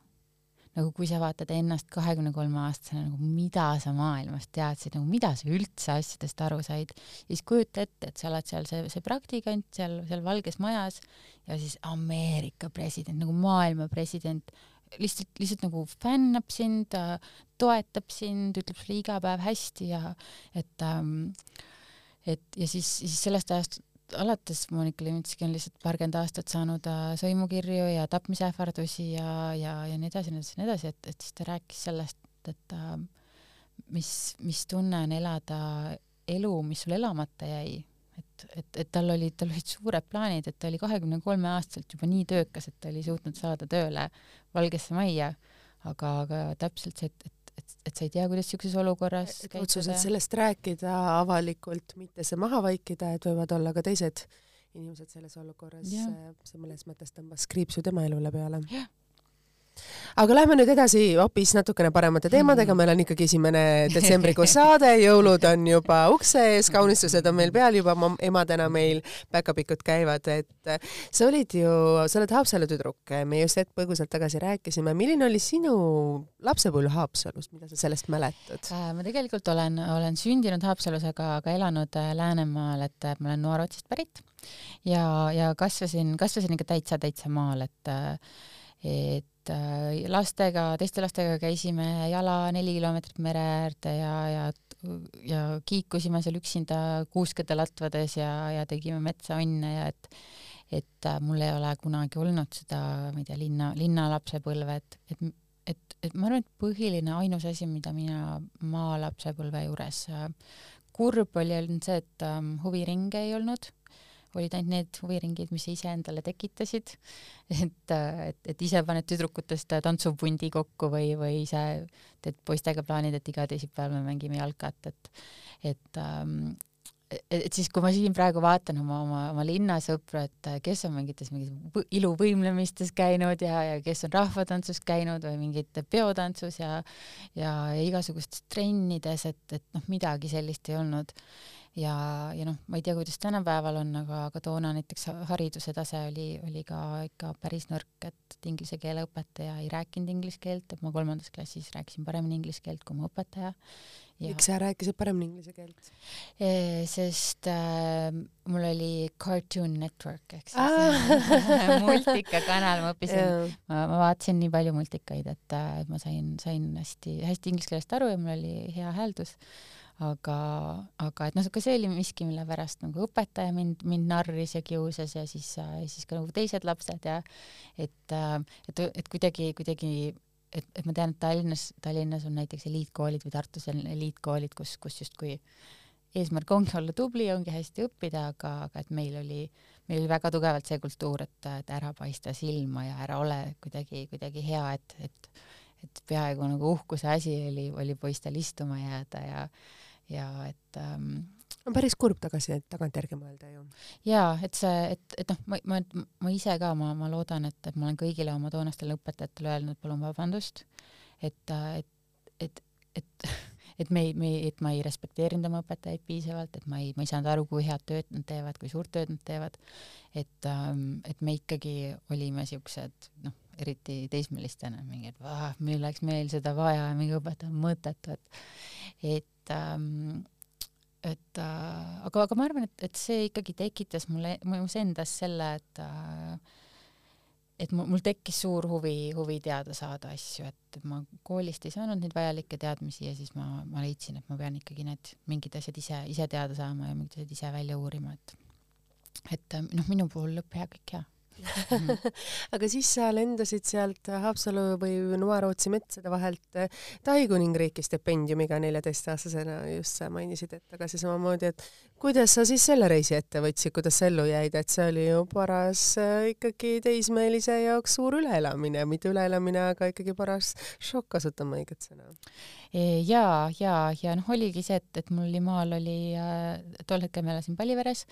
nagu kui sa vaatad ennast kahekümne kolme aastasena, nagu mida sa maailmast teadsid, nagu mida sa üldse asjadest aru said, siis kujuta ette, et sa oled seal see, see praktikant seal, seal Valges Majas ja siis Ameerika president, nagu maailma president lihtsalt, lihtsalt nagu fännab sind, toetab sind, ütleb sulle iga päev hästi ja et ähm, et ja siis, siis sellest ajast alates Monika Levinski on lihtsalt paarkümmend aastat saanud äh, sõimukirju ja tapmisähvardusi ja, ja, ja nii edasi, nii edasi, nii edasi, et, et siis ta rääkis sellest, et äh, mis, mis tunne on elada elu, mis sul elamata jäi et, et, et tal oli, tal olid suured plaanid, et ta oli kahekümne kolme aastaselt juba nii töökas, et ta oli suutnud saada tööle Valgesse Majja, aga, aga täpselt see, et, et, et, et sa ei tea, kuidas niisuguses olukorras et otsused sellest rääkida avalikult, mitte see maha vaikida, et võivad olla ka teised inimesed selles olukorras, see mõnes mõttes tõmbas kriipsu tema elule peale. jah aga lähme nüüd edasi hoopis natukene paremate teemadega, meil on ikkagi esimene detsembrikuus saade, jõulud on juba ukse ees, kaunistused on meil peal juba, emadena meil päkapikud käivad, et äh, sa olid ju, sa oled Haapsalu tüdruk, me just hetk põgusalt tagasi rääkisime, milline oli sinu lapsepõlv Haapsalus, mida sa sellest mäletad? Äh, ma tegelikult olen, olen sündinud Haapsalus, aga, aga elanud äh, Läänemaal, et ma olen Noor-Rotsist pärit ja, ja kasvasin, kasvasin ikka täitsa, täitsa maal, et et et äh, lastega, teiste lastega käisime jala neli kilomeetrit mere äärde ja, ja ja kiikusime seal üksinda kuuskede latvades ja, ja tegime metsaonne ja et et äh, mul ei ole kunagi olnud seda, ma ei tea, linna, linnalapsepõlve, et, et, et, et ma arvan, et põhiline, ainus asi, mida mina maalapsepõlve juures äh, kurb oli, on see, et ähm, huviringe ei olnud olid ainult need huviringid, mis sa ise endale tekitasid, et, et, et ise paned tüdrukutest tantsupundi kokku või, või ise teed poistega plaanid, et iga teisipäeval me mängime jalkat, et, et ähm, et siis, kui ma siin praegu vaatan oma, oma, oma linnasõpru, et kes on mingites mingis iluvõimlemistes käinud ja, ja kes on rahvatantsus käinud või mingit peotantsus ja ja, ja igasugustes trennides, et, et noh, midagi sellist ei olnud ja, ja noh, ma ei tea, kuidas tänapäeval on, aga, aga toona näiteks hariduse tase oli, oli ka ikka päris nõrk, et inglise keele õpetaja ei rääkinud inglise keelt, et ma kolmandas klassis rääkisin paremini inglise keelt kui mu õpetaja. miks sa rääkisid paremini inglise keelt? sest äh, mul oli Cartoon Network ehk siis ah. multikakanal, ma õppisin, ma, ma vaatasin nii palju multikaid, et, äh, et ma sain, sain hästi, hästi inglise keelest aru ja mul oli hea hääldus aga, aga et noh, ka see oli miski, mille pärast nagu õpetaja mind, mind narris ja kiusas ja siis, siis ka nagu teised lapsed ja et, et, et kuidagi, kuidagi et, et ma tean, et Tallinnas, Tallinnas on näiteks eliitkoolid või Tartus on eliitkoolid, kus, kus justkui eesmärk ongi olla tubli, ongi hästi õppida, aga, aga et meil oli, meil oli väga tugevalt see kultuur, et, et ära paista silma ja ära ole kuidagi, kuidagi hea, et, et, et peaaegu nagu uhkuse asi oli, oli poistel istuma jääda ja ja et ähm, on päris kurb tagasi, tagantjärgi mõelda ju. jaa, et see, et, et noh, ma, ma, ma ise ka, ma, ma loodan, et, et ma olen kõigile oma toonastele õpetajatele öelnud palun vabandust, et, et, et, et et me ei, me ei, et ma ei respekteerinud oma õpetajaid piisavalt, et ma ei, ma ei saanud aru, kui head tööd nad teevad, kui suurt tööd nad teevad. et ähm,, et me ikkagi olime siuksed, noh, eriti teismelistena mingi, et vah, milleks meil seda vaja, mingi õpetaja on mõttetu, et, et ähm, et äh, aga, aga ma arvan, et, et see ikkagi tekitas mulle, minus endas selle, et äh, et mul, mul tekkis suur huvi, huvi teada saada asju, et ma koolist ei saanud neid vajalikke teadmisi ja siis ma, ma leidsin, et ma pean ikkagi need mingid asjad ise, ise teada saama ja mingid asjad ise välja uurima, et et noh, minu puhul lõpp hea, kõik hea aga siis sa lendasid sealt Haapsalu või Noa-Rootsi metsade vahelt Tai kuningriiki stipendiumiga neljateistaastasena, just sa mainisid hetk tagasi samamoodi, et kuidas sa siis selle reisi ette võtsid, kuidas sa ellu jäid, et see oli ju paras äh, ikkagi teismelise jaoks suur üleelamine, mitte üleelamine, aga ikkagi paras šokk, kasutame õiget sõna. Ja, ja, ja noh, oligi see, et, et mul oli maal oli äh,, tol hetkel ma elasin Palliveres,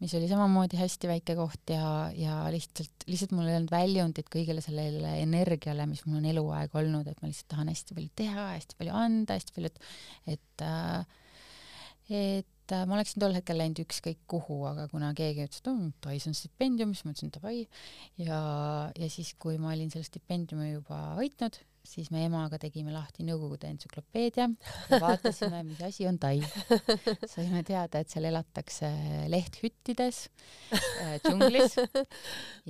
mis oli samamoodi hästi väike koht ja, ja lihtsalt, lihtsalt mul ei olnud väljundit kõigele sellele energiale, mis mul on eluaeg olnud, et ma lihtsalt tahan hästi palju teha, hästi palju anda, hästi palju, et, et äh, et äh, ma oleksin tol hetkel läinud ükskõik kuhu, aga kuna keegi ütles, et oh, Tais on stipendium, siis ma ütlesin davai ja, ja siis, kui ma olin selle stipendiumi juba võitnud, siis me emaga tegime lahti Nõukogude entsüklopeedia ja vaatasime, mis asi on tai. saime teada, et seal elatakse lehthüttides äh, džunglis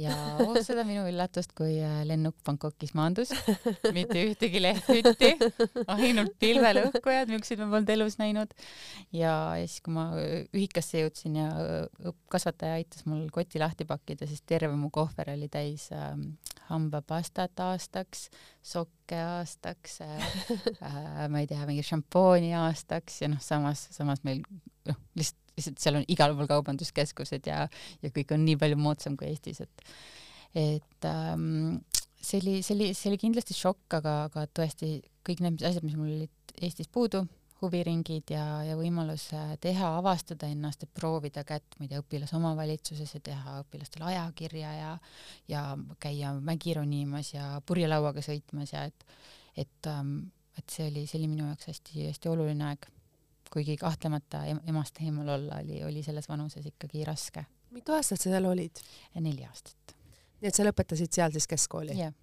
ja oh seda minu üllatust, kui äh, lennuk Bangkokis maandus, mitte ühtegi lehthütti, ainult pilvelõhkujad, niisuguseid ma polnud elus näinud. ja, siis, kui ma äh, ühikasse jõudsin ja äh, kasvataja aitas mul koti lahti pakkida, siis terve mu kohver oli täis äh, hambapastat aastaks, sokke aastaks äh, äh,, ma ei tea, mingi šampooni aastaks ja noh, samas, samas meil noh, lihtsalt, lihtsalt seal on igal pool kaubanduskeskused ja, ja kõik on nii palju moodsam kui Eestis, et et ähm, see oli, see oli, see oli kindlasti šokk, aga, aga tõesti kõik need asjad, mis mul olid Eestis puudu, huviringid ja, ja võimalus äh, teha, avastada ennast, et proovida kätt, ma ei tea, õpilasomavalitsuses ja teha õpilastele ajakirja ja ja käia mägi ronimas ja purjelauaga sõitmas ja et et ähm, et see oli, see oli minu jaoks hästi-hästi oluline aeg. kuigi kahtlemata emast eemal olla oli, oli selles vanuses ikkagi raske. mitu aastat sa seal olid? neli aastat. nii et sa lõpetasid seal siis keskkooli? jah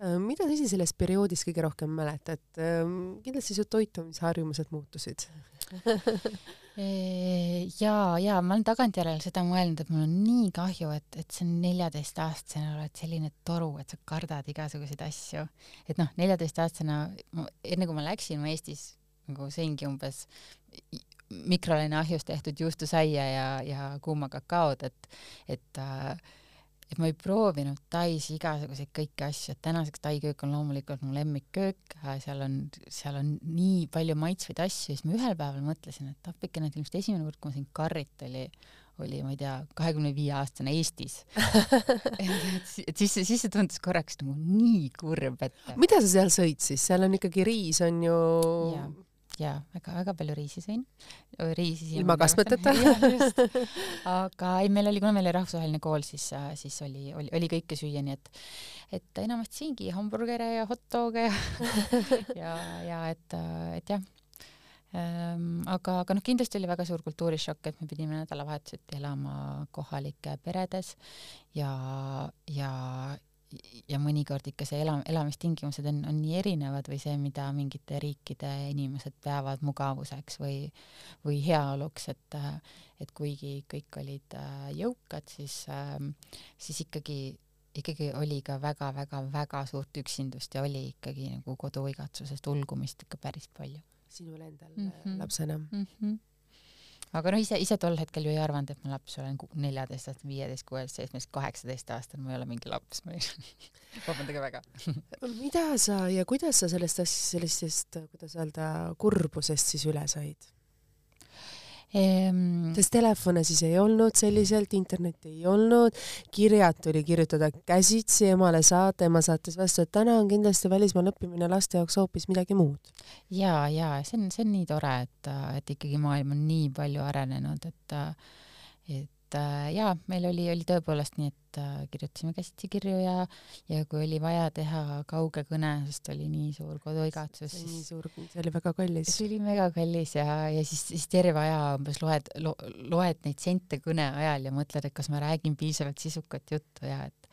mida sa ise sellest perioodist kõige rohkem mäletad? Ähm, kindlasti su toitumisharjumused muutusid ja, ja ma olen tagantjärele seda mõelnud, et mul on nii kahju, et, et on neljateistaastasena oled selline toru, et sa kardad igasuguseid asju. et noh, neljateistaastasena, enne kui ma läksin, ma Eestis nagu sõingi umbes mikrolaineahjus tehtud juustusaia ja, ja kuuma kakaod, et, et äh, et ma ei proovinud Tais igasuguseid kõiki asju, et tänaseks Tai köök on loomulikult mu lemmikköök, seal on, seal on nii palju maitsvaid asju, siis ma ühel päeval mõtlesin, et appikene, et ilmselt esimene kord, kui ma sõin karrit, oli, oli, ma ei tea, kahekümne viie aastane Eestis. Et, et siis, siis see tundus korraks nagu nii kurb, et mida sa seal sõid siis, seal on ikkagi riis on ju ja jaa, väga-väga palju riisi sõin. riisi ilma kastmeteta aga ei, meil oli, kuna meil oli rahvusvaheline kool, siis, siis oli, oli, oli kõike süüa, nii et et enamasti siingi hamburgere ja hot dog'e ja ja, ja et, et jah ähm,. aga, aga noh, kindlasti oli väga suur kultuurishokk, et me pidime nädalavahetuseti elama kohalike peredes ja, ja ja mõnikord ikka see ela, elamistingimused on, on nii erinevad või see, mida mingite riikide inimesed peavad mugavuseks või, või heaoluks, et, et kuigi kõik olid äh, jõukad, siis, ähm, siis ikkagi, ikkagi oli ka väga-väga-väga suurt üksindust ja oli ikkagi nagu koduigatsusest ulgumist ikka päris palju. sinul endal mm -hmm. lapsena mm? -hmm aga noh, ise, ise tol hetkel ju ei arvanud, et ma laps olen neljateist aastat, viieteist, kuueteist, seitsmeteist, kaheksateist aastane, ma ei ole mingi laps, ma ei vabandage väga mida sa ja kuidas sa sellest asjast, sellisest, kuidas öelda, kurbusest siis üle said? Ehm.... sest telefone siis ei olnud selliselt, internetti ei olnud, kirjad tuli kirjutada käsitsi emale saata, ema saatis vastu, et täna on kindlasti välismaal õppimine laste jaoks hoopis midagi muud. ja, ja see on, see on nii tore, et, et ikkagi maailm on nii palju arenenud, et, et et äh, jaa, meil oli, oli tõepoolest nii, et äh, kirjutasime käsitsi kirju ja, ja kui oli vaja teha kauge kõne, sest oli nii suur koduigatsus. oli nii suur, see oli väga kallis. see oli mega kallis ja, ja siis, siis terve aja umbes loed lo,, loed neid sente kõne ajal ja mõtled, et kas ma räägin piisavalt sisukat juttu ja et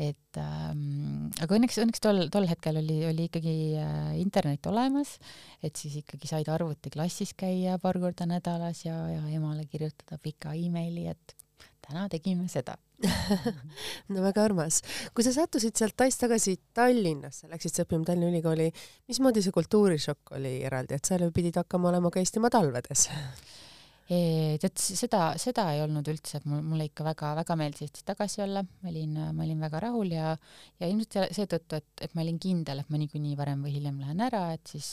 et ähm, aga õnneks, õnneks tol, tol hetkel oli, oli ikkagi äh, internet olemas, et siis ikkagi said arvutiklassis käia paar korda nädalas ja, ja emale kirjutada pika emaili, et täna tegime seda no väga armas. kui sa sattusid sealt Tais tagasi Tallinnasse, läksid sa õppima Tallinna Ülikooli, mismoodi see kultuurishokk oli eraldi, et seal ju pidid hakkama olema ka Eestimaa talvedes tead, seda, seda ei olnud üldse, mul, mulle ikka väga-väga meeldis Eestis tagasi olla, ma olin, ma olin väga rahul ja, ja ilmselt seetõttu, et, et ma olin kindel, et ma niikuinii varem või hiljem lähen ära, et siis,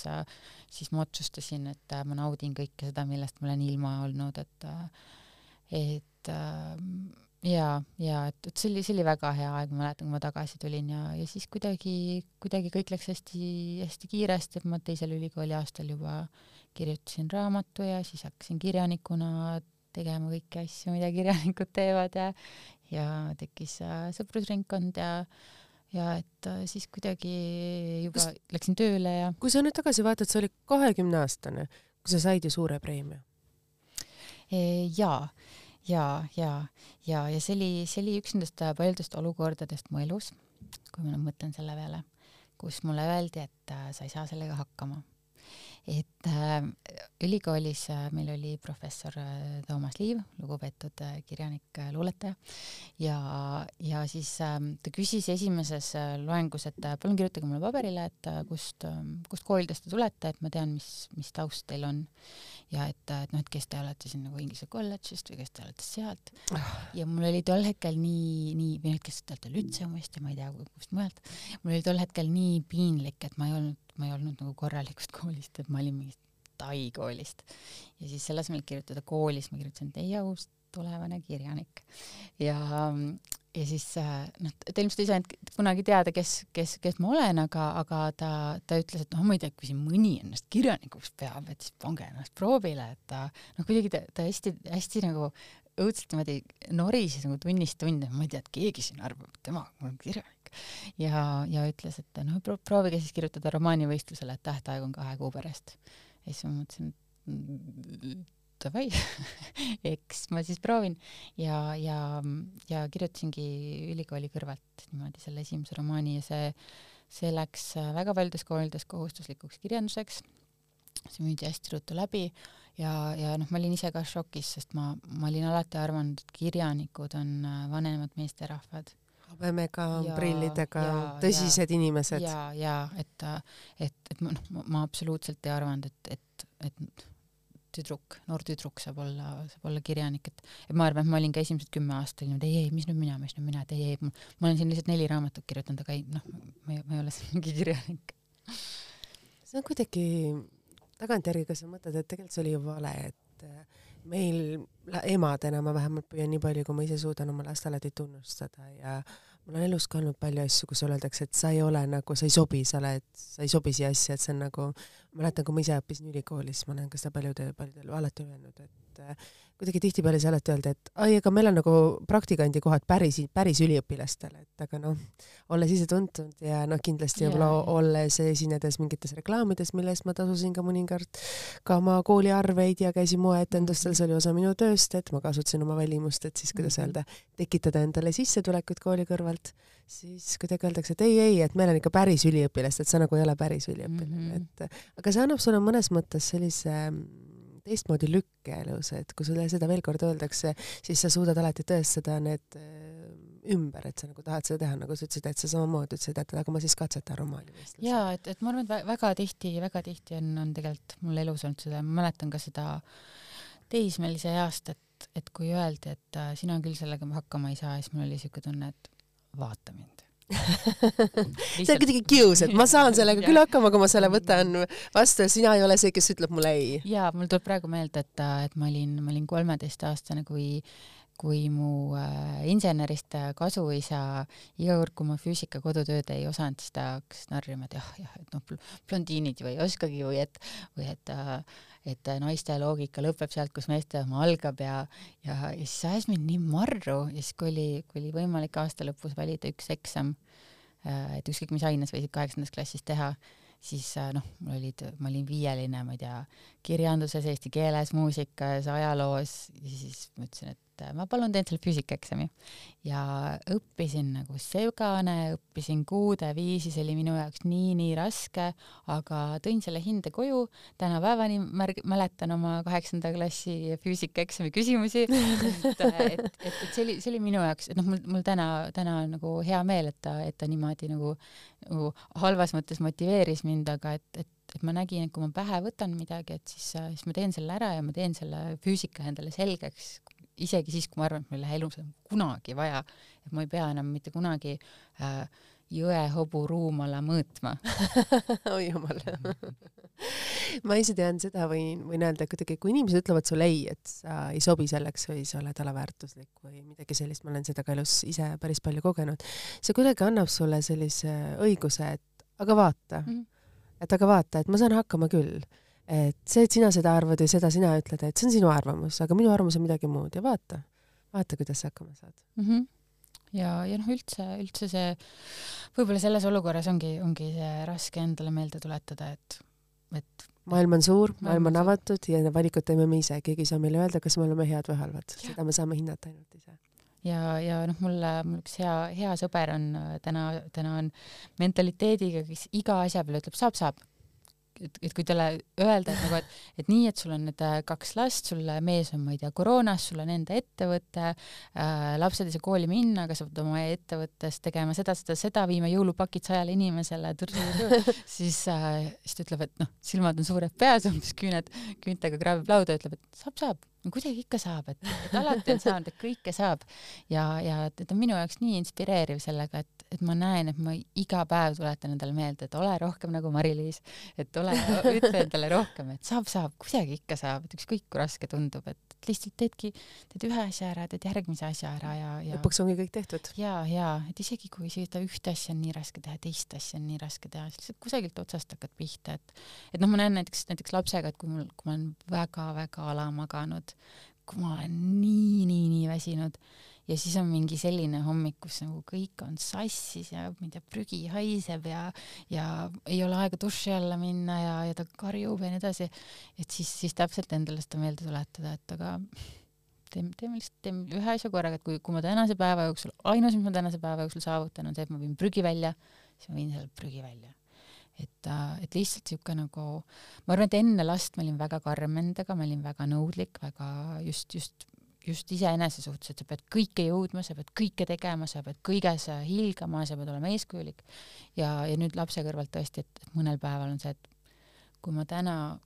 siis ma otsustasin, et ma naudin kõike seda, millest ma olen ilma olnud, et, et ja, ja et, et see oli, see oli väga hea aeg, ma mäletan, kui ma tagasi tulin ja, ja siis kuidagi, kuidagi kõik läks hästi-hästi kiiresti, et ma teisel ülikooli aastal juba kirjutasin raamatu ja siis hakkasin kirjanikuna tegema kõiki asju, mida kirjanikud teevad ja, ja tekkis äh, sõprusringkond ja, ja et äh, siis kuidagi juba Kas, läksin tööle ja. kui sa nüüd tagasi vaatad, sa olid kahekümne aastane, kui sa said ju suure preemia. jaa ja, ja, ja, ja see oli, see oli üks nendest paljudest olukordadest mu elus, kui ma nüüd mõtlen selle peale, kus mulle öeldi, et äh, sa ei saa sellega hakkama. Et äh, ülikoolis äh, meil oli professor äh, Toomas Liiv, lugupeetud äh, kirjanik äh,, luuletaja, ja, ja siis äh, ta küsis esimeses äh, loengus, et äh, palun kirjutage mulle paberile, et äh, kust äh,, kust koolidest te tulete, et ma tean, mis, mis taust teil on. Ja et, et noh, et kes te olete siin nagu Inglise kolledžist või kes te olete sealt. ja mul oli tol hetkel nii, nii, või noh, kes te olete Lütseumist ja ma ei tea, kust mujalt, mul oli tol hetkel nii piinlik, et ma ei olnud ma ei olnud nagu korralikust koolist, et ma olin mingist Tai koolist. ja siis selle asemel kirjutada koolis, ma kirjutasin teie uus tulevane kirjanik. ja, ja siis noh, ta ilmselt ei saanud kunagi teada, kes, kes, kes ma olen, aga, aga ta, ta ütles, et noh, ma ei tea, kui siin mõni ennast kirjanikuks peab, et siis pange ennast proovile, et ta noh, kuidagi ta, ta hästi-hästi nagu õudselt niimoodi norises nagu tunnist tundi, ma ei tea, et keegi siin arvab, et tema on kirjanik ja, ja ütles, et noh, proovige siis kirjutada romaanivõistlusele, et tähtaeg on kahe kuu pärast. ja siis ma mõtlesin, et davai eks ma siis proovin ja, ja, ja kirjutasingi ülikooli kõrvalt niimoodi selle esimese romaani ja see, see läks väga paljudes koolides kohustuslikuks kirjanduseks. see müüdi hästi ruttu läbi ja, ja noh, ma olin ise ka šokis, sest ma, ma olin alati arvanud, et kirjanikud on vanemad meesterahvad habemega, prillidega, tõsised ja, inimesed. ja, ja et, et, et ma, noh, ma absoluutselt ei arvanud, et, et, et tüdruk, noor tüdruk saab olla, saab olla kirjanik, et, et ma arvan, et ma olin ka esimesed kümme aastat niimoodi, ei, ei, mis nüüd mina, mis nüüd mina, et ei, ei, ma olen siin lihtsalt neli raamatut kirjutanud, aga ei, noh, ma ei, ma ei ole siin mingi kirjanik. see on kuidagi, tagantjärgi, kas sa mõtled, et tegelikult see oli ju vale, et meil emadena ma vähemalt püüan nii palju, kui ma ise suudan oma last alati tunnustada ja mul on elus ka olnud palju asju, kus öeldakse, et sa ei ole nagu, sa ei sobi, sa oled, sa ei sobi siia asja, et see on nagu, mäletan, kui ma ise õppisin ülikoolis, ma olen ka seda paljudele, paljudele alati öelnud, et kuidagi tihtipeale sa alati öelda, et ai, aga meil on nagu praktikandi kohad päris, päris üliõpilastele, et aga noh, olles ise tuntud ja noh, kindlasti võib-olla olles esinedes mingites reklaamides, mille eest ma tasusin ka mõningalt ka oma kooliarveid ja käisin moeetendustel, see oli osa minu tööst, et ma kasutasin oma välimust, et siis kuidas mhm. öelda, tekitada endale sissetulekut kooli kõrvalt, siis kuidagi öeldakse, et ei, ei, et meil on ikka päris üliõpilast, et sa nagu ei ole päris üliõpilane mm, -hmm. et aga see annab sulle mõnes mõttes sellise teistmoodi lükke elus, et kui sulle seda veel kord öeldakse, siis sa suudad alati tõestada need äh, ümber, et sa nagu tahad seda teha, nagu sa ütlesid, et sa samamoodi ütlesid, et aga ma siis katsetan romaani jaa, et, et ma arvan, et väga tihti, väga tihti on, on tegelikult mul elus olnud seda, ma mäletan ka seda teismelise east, et, et kui öeldi, et äh, sina küll sellega hakkama ei saa, siis mul oli niisugune tunne, et vaata mind see on kuidagi kius, et ma saan sellega küll hakkama, kui ma selle võtan vastu ja sina ei ole see, kes ütleb mulle ei. ja mul tuleb praegu meelde, et, et ma olin, ma olin kolmeteistaastane, kui kui mu äh, insenerist kasuisa iga kord, kui ma füüsika kodutööd ei osanud, siis ta hakkas narrima, et jah, jah, et noh, blondiinid ju ei oskagi või et, või et äh, et naiste loogika lõpeb sealt, kus meeste oma algab ja, ja, ja siis ajas mind nii marru ja siis, kui oli, kui oli võimalik aasta lõpus valida üks eksam, äh, et ükskõik mis aines võisid kaheksandas klassis teha, siis äh, noh, mul olid, ma olin viieline, ma ei tea, kirjanduses, eesti keeles, muusikas, ajaloos ja siis ma ütlesin, et et äh, ma palun teen selle füüsikaeksami. ja õppisin nagu segane, õppisin kuude viisi, see oli minu jaoks nii-nii raske, aga tõin selle hinde koju, tänapäevani märg-, mäletan oma kaheksanda klassi füüsikaeksami küsimusi, et, et, et, et see oli, see oli minu jaoks, et noh, mul, mul täna, täna on nagu hea meel, et ta, et ta niimoodi nagu, nagu halvas mõttes motiveeris mind, aga et, et et ma nägin, et kui ma pähe võtan midagi, et siis, siis ma teen selle ära ja ma teen selle füüsika endale selgeks, isegi siis, kui ma arvan, et mul ei lähe elus kunagi vaja, et ma ei pea enam mitte kunagi äh, jõehobu ruumala mõõtma oi jumal ma ise tean seda, võin, võin öelda kuidagi, kui inimesed ütlevad sulle ei, et sa ei sobi selleks või sa oled alaväärtuslik või midagi sellist, ma olen seda ka elus ise päris palju kogenud, see kuidagi annab sulle sellise õiguse, et aga vaata mm, -hmm. et aga vaata, et ma saan hakkama küll. Et see, et sina seda arvad või seda sina ütled, et see on sinu arvamus, aga minu arvamus on midagi muud ja vaata, vaata, kuidas sa hakkama saad. Mm. -hmm ja, ja noh, üldse, üldse see, võib-olla selles olukorras ongi, ongi see raske endale meelde tuletada, et, et maailm on suur, maailm on avatud ja valikud teeme me ise, keegi ei saa meile öelda, kas me oleme head või halvad, seda me saame hinnata ainult ise. Ja, ja noh, mulle, mul üks hea, hea sõber on täna, täna on mentaliteediga, kes iga asja peale ütleb saab, saab et, et kui talle öelda, et nagu, et, et nii, et sul on need äh, kaks last, sul mees on, ma ei tea, koroonas, sul on enda ettevõte äh,, lapsed ei saa kooli minna, aga sa pead oma ettevõttes tegema seda, seda, seda, viima jõulupakid sajale inimesele, siis äh,, siis ta ütleb, et noh, silmad on suured peas, umbes küüned, küüntega kraabib lauda, ütleb, et saab, saab no kuidagi ikka saab, et, et alati on saanud, et kõike saab ja, ja ta on minu jaoks nii inspireeriv sellega, et, et ma näen, et ma iga päev tuletan endale meelde, et ole rohkem nagu Mari-Liis, et ole, ütle endale rohkem, et saab, saab, kuidagi ikka saab, et ükskõik kui raske tundub, et lihtsalt teedki, teed ühe asja ära, teed järgmise asja ära ja, ja lõpuks ongi kõik tehtud. ja, ja et isegi kui seda ühte asja on nii raske teha, teist asja on nii raske teha, siis lihtsalt kusagilt otsast hakkad pihta, et et noh, ma näen näiteks, näiteks lapsega, et kui mul, kui ma olen väga-väga alamaganud, kui ma olen nii, nii, nii väsinud. Ja siis on mingi selline hommik, kus nagu kõik on sassis ja ma ei tea, prügi haiseb ja ja ei ole aega duši alla minna ja, ja ta karjub ja nii edasi, et siis, siis täpselt endale seda meelde tuletada, et aga teeme, teeme lihtsalt, teeme ühe asja korraga, et kui, kui ma tänase päeva jooksul, ainus, mis ma tänase päeva jooksul saavutan, on see, et ma viin prügi välja, siis ma viin selle prügi välja et, äh, et lihtsalt niisugune nagu, ma arvan, et enne last ma olin väga karm endaga, ma olin väga nõudlik, väga just, just, just iseenese suhtes, et sa pead kõike jõudma, sa pead kõike tegema, sa pead kõiges hiilgama, sa pead olema eeskujulik. ja, ja nüüd lapse kõrvalt tõesti, et, et mõnel päeval on see, et kui ma täna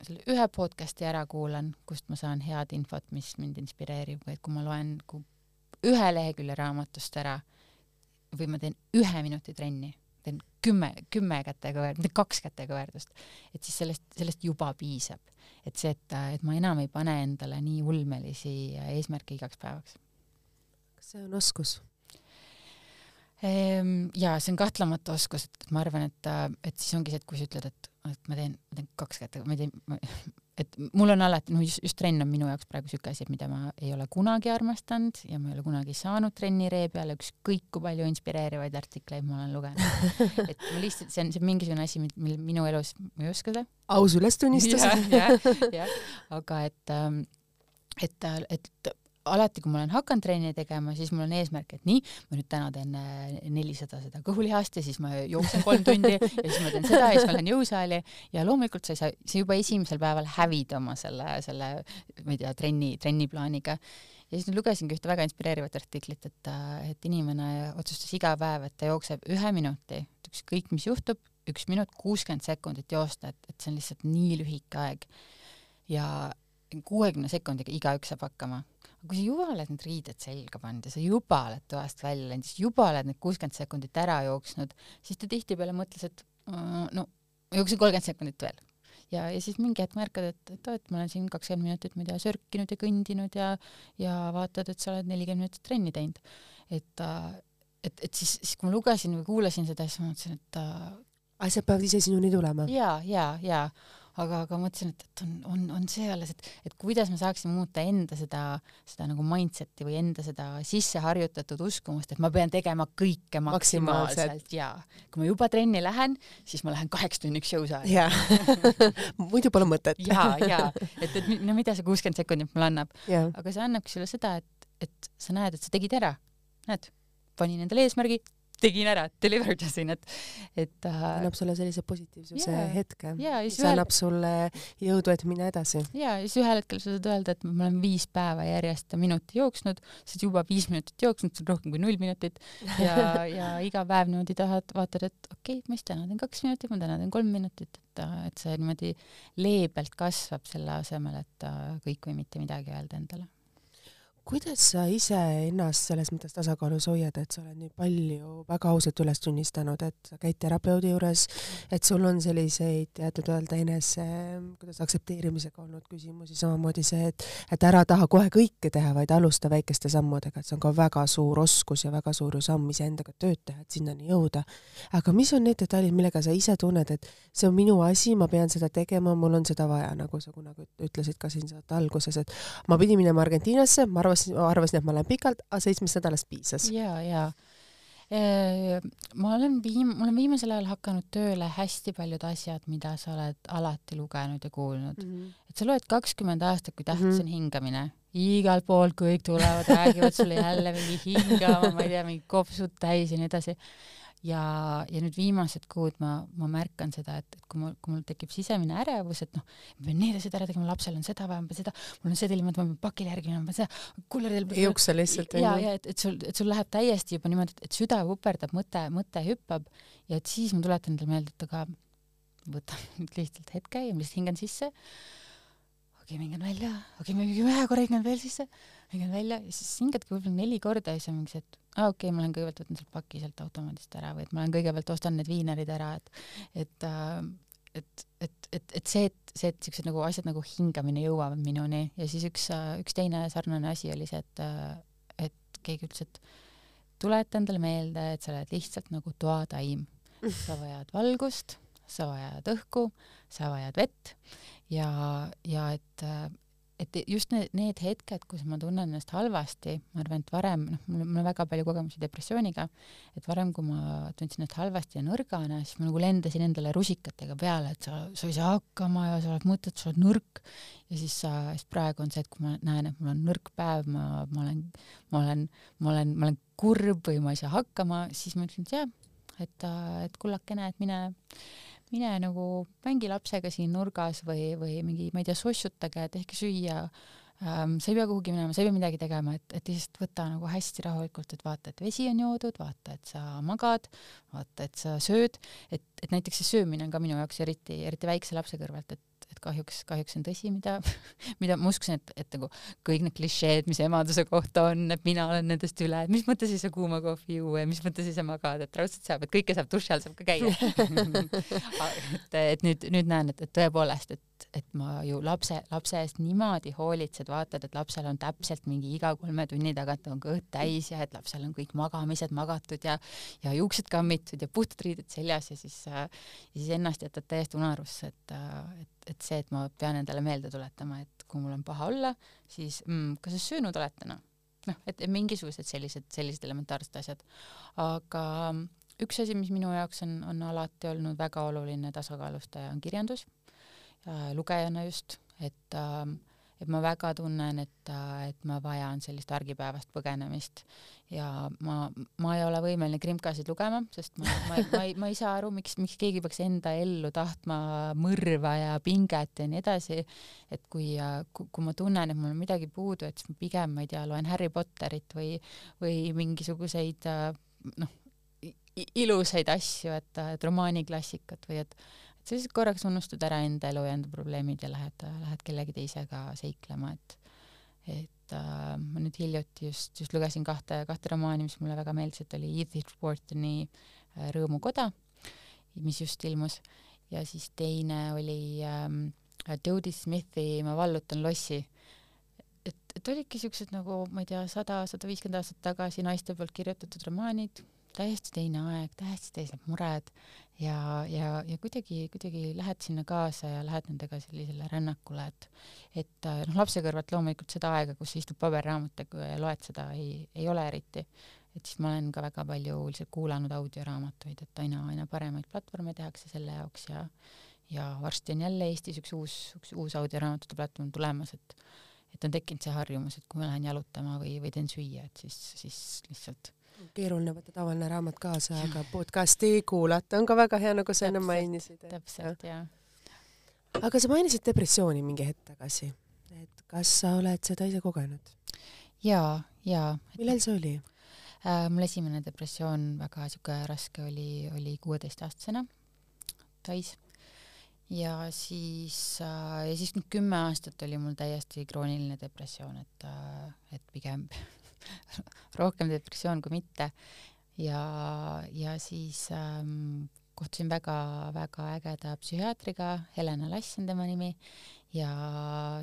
selle ühe podcast'i ära kuulan, kust ma saan head infot, mis mind inspireerib, või kui ma loen kui ühe lehekülje raamatust ära või ma teen ühe minuti trenni teen kümme, kümme kätekõverdust, mitte kaks kätekõverdust, et siis sellest, sellest juba piisab. et see, et, et ma enam ei pane endale nii ulmelisi eesmärke igaks päevaks. kas see on oskus? Ehm, jaa, see on kahtlemata oskus, et ma arvan, et, et siis ongi see, et kui sa ütled, et, et ma teen, ma teen kaks kätte, ma ei tee, et mul on alati, no just, just trenn on minu jaoks praegu siuke asi, mida ma ei ole kunagi armastanud ja ma ei ole kunagi saanud trenni ree peale, ükskõik kui palju inspireerivaid artikleid ma olen lugenud. et ma lihtsalt, see on, see on mingisugune asi, mil minu elus, ma ei oska seda. aus ülestunnistus. jah, jah, jah, aga et, ähm, et, et alati, kui ma olen hakanud trenni tegema, siis mul on eesmärk, et nii, ma nüüd täna teen äh, nelisada seda kõhulihast ja siis ma jooksen kolm tundi ja siis ma teen seda ja siis ma lähen jõusaali ja loomulikult sa ei saa, sa juba esimesel päeval hävid oma selle, selle, ma ei tea, trenni, trenniplaaniga. ja siis lugesingi ühte väga inspireerivat artiklit, et, et inimene otsustas iga päev, et ta jookseb ühe minuti, ükskõik mis juhtub, üks minut kuuskümmend sekundit joosta, et, et see on lihtsalt nii lühike aeg. ja kuuekümne sekundiga igaüks saab hakkama kui sa juba oled need riided selga pannud ja sa juba oled toast välja läinud, siis juba oled need kuuskümmend sekundit ära jooksnud, siis ta tihtipeale mõtles, et no jooksen kolmkümmend sekundit veel. ja, ja siis mingi hetk märkad, et, et oo, et ma olen siin kakskümmend minutit, ma ei tea, sörkinud ja kõndinud ja ja vaatad, et sa oled nelikümmend minutit trenni teinud. et, et, et siis, siis kui ma lugesin või kuulasin seda, siis ma mõtlesin, et asjad peavad ise sinuni tulema. ja, ja, ja aga, aga mõtlesin, et, et on, on, on see alles, et, et kuidas ma saaksin muuta enda seda, seda nagu mindset'i või enda seda sisse harjutatud uskumust, et ma pean tegema kõike maksimaalselt. Ja kui ma juba trenni lähen, siis ma lähen kaheks tunniks jõusaali. muidu pole mõtet. ja, ja et, et no mida see kuuskümmend sekundit mulle annab, aga see annabki sulle seda, et, et sa näed, et sa tegid ära, näed, panin endale eesmärgi, tegin ära, delivered isin, et, et äh, annab sulle sellise positiivsuse yeah, hetke. Yeah,, mis ühel... annab sulle jõudu, et minna edasi. ja siis ühel hetkel sa saad öelda, et ma olen viis päeva järjest minuti jooksnud, sa oled juba viis minutit jooksnud, see on rohkem kui null minutit. Ja ja iga päev niimoodi tahad, vaatad, et okei okay,, ma siis täna teen kaks minutit, ma täna teen kolm minutit, et, et see niimoodi leebelt kasvab selle asemel, et kõik või mitte midagi öelda endale kuidas sa ise ennast selles mõttes tasakaalus hoiad, et sa oled nii palju väga ausalt üles tunnistanud, et sa käid terapeudi juures, et sul on selliseid teatud öelda enese, kuidas aktsepteerimisega olnud küsimusi, samamoodi see, et, et ära taha kohe kõike teha, vaid alusta väikeste sammudega, et see on ka väga suur oskus ja väga suur ju samm iseendaga tööd teha, et sinnani jõuda. aga mis on need detailid, millega sa ise tunned, et see on minu asi, ma pean seda tegema, mul on seda vaja, nagu sa kunagi ütlesid ka siin saate alguses, et ma pidin minema Argentiinasse, ma arvasin, arvasin, arvasin, et ma lähen pikalt, aga seitsmest nädalast piisas. ja, ja ma olen viim-, ma olen viimasel ajal hakanud tööle hästi paljud asjad, mida sa oled alati lugenud ja kuulnud mm. -hmm. et sa loed kakskümmend aastat, kui tähtis mm -hmm. on hingamine. igalt poolt kõik tulevad, räägivad sulle jälle mingi hingama, ma ei tea, mingi kopsud täis ja nii edasi ja, ja nüüd viimased kuud ma, ma märkan seda, et, et kui mul, kui mul tekib sisemine ärevus, et noh, ma pean need asjad ära tegema, lapsel on seda vaja, ma pean seda, mul on et ma pean pakile järgi minema, ma pean seda, kulleridel ei jookse lihtsalt. ja, ja et, et sul, et sul läheb täiesti juba niimoodi, et süda vuperdab, mõte, mõte hüppab ja et siis ma tuletan endale meelde, et aga võta nüüd lihtsalt hetke ja ma lihtsalt hingan sisse. Okei okay,, ma hingan välja, okei okay,, ma ühe korra hingan veel sisse, hingan välja. Ja siis hingadki võib-olla neli korda ja siis on mingi see, et aa ah, okei okay,, ma lähen kõigepealt võtan selle paki sealt automaadist ära või et ma lähen kõigepealt ostan need viinerid ära, et et äh, et, et, et, et see, et see, et siuksed nagu asjad nagu hingamine jõuavad minuni. Ja siis üks, üks teine sarnane asi oli see, et, et keegi ütles, et tuleta endale meelde, et sa oled lihtsalt nagu toataim. sa vajad valgust, sa vajad õhku, sa vajad vett ja, ja et et just need, need hetked, kus ma tunnen ennast halvasti, ma arvan, et varem, noh, mul, mul on väga palju kogemusi depressiooniga, et varem, kui ma tundsin ennast halvasti ja nõrgana, siis ma nagu lendasin endale rusikatega peale, et sa, sa ei saa hakkama ja sa oled mõttetu, sa oled nõrk. ja siis sa, siis praegu on see, et kui ma näen, et mul on nõrk päev, ma, ma olen, ma olen, ma olen, ma olen kurb või ma ei saa hakkama, siis ma ütlen, et jah, et, et kullakene, et mine mine nagu mängi lapsega siin nurgas või, või mingi, ma ei tea, sossutage, tehke süüa ähm,. sa ei pea kuhugi minema, sa ei pea midagi tegema, et, et lihtsalt võta nagu hästi rahulikult, et vaata, et vesi on joodud, vaata, et sa magad, vaata, et sa sööd, et, et näiteks see söömine on ka minu jaoks eriti, eriti väikse lapse kõrvalt, et et kahjuks, kahjuks on tõsi, mida, mida ma uskusin, et, et nagu kõik need klišeed, mis emaduse kohta on, et mina olen nendest üle, et mis mõttes ei saa kuuma kohvi juua ja mis mõttes ei saa magada, et raudselt saab, et kõike saab duši all saab ka käia. Et, et nüüd, nüüd näen, et, et tõepoolest, et et ma ju lapse, lapse eest niimoodi hoolitsed, vaatad, et lapsel on täpselt mingi iga kolme tunni tagant on kõht täis ja et lapsel on kõik magamised magatud ja ja juuksed kammitud ja puhtad riided seljas ja siis äh, siis ennast jätad täiesti unarusse, et, äh, et, et see, et ma pean endale meelde tuletama, et kui mul on paha olla, siis mm, kas sa söönud oled täna? noh, et mingisugused sellised, sellised elementaarsed asjad. aga üks asi, mis minu jaoks on, on alati olnud väga oluline tasakaalustaja, on kirjandus Äh, lugejana just, et ähm, et ma väga tunnen, et, äh, et ma vajan sellist argipäevast põgenemist ja ma, ma ei ole võimeline krimkasid lugema, sest ma, ma, ma ei, ma ei saa aru, miks, miks keegi peaks enda ellu tahtma mõrva ja pinget ja nii edasi. et kui, äh, kui ma tunnen, et mul on midagi puudu, et siis ma pigem, ma ei tea, loen Harry Potterit või, või mingisuguseid noh, ilusaid asju, et, et romaaniklassikat või et sa lihtsalt korraks unustad ära enda elu ja enda probleemid ja lähed, lähed kellegi teisega seiklema, et et äh, ma nüüd hiljuti just, just lugesin kahte, kahte romaani, mis mulle väga meeldisid, oli Edith Whartoni äh, Rõõmukoda, mis just ilmus, ja siis teine oli ähm, Jodie Smithi Ma vallutan lossi. et, et olidki siuksed nagu, ma ei tea, sada, sada viiskümmend aastat tagasi naiste poolt kirjutatud romaanid, täiesti teine aeg, täiesti teised mured ja, ja, ja kuidagi, kuidagi lähed sinna kaasa ja lähed nendega sellisele rännakule, et et äh, noh, lapse kõrvalt loomulikult seda aega, kus sa istud paberraamatutega ja loed seda, ei, ei ole eriti. et siis ma olen ka väga palju lihtsalt kuulanud audioraamatuid, et aina, aina paremaid platvorme tehakse selle jaoks ja ja varsti on jälle Eestis üks uus, üks uus audioraamatute platvorm tulemas, et et on tekkinud see harjumus, et kui ma lähen jalutama või, või teen süüa, et siis, siis lihtsalt keeruline võtta tavaline raamat kaasa, aga podcasti kuulata on ka väga hea, nagu sa enne mainisid. täpselt, jah. aga sa mainisid depressiooni mingi hetk tagasi, et kas sa oled seda ise kogenud? jaa, jaa. millal see oli äh,? mul esimene depressioon, väga sihuke raske oli, oli kuueteistaastasena Tais ja siis äh,, ja siis kümme aastat oli mul täiesti krooniline depressioon, et äh,, et pigem rohkem depressioon kui mitte. ja, ja siis ähm, kohtusin väga-väga ägeda psühhiaatriga, Helena Lass on tema nimi, ja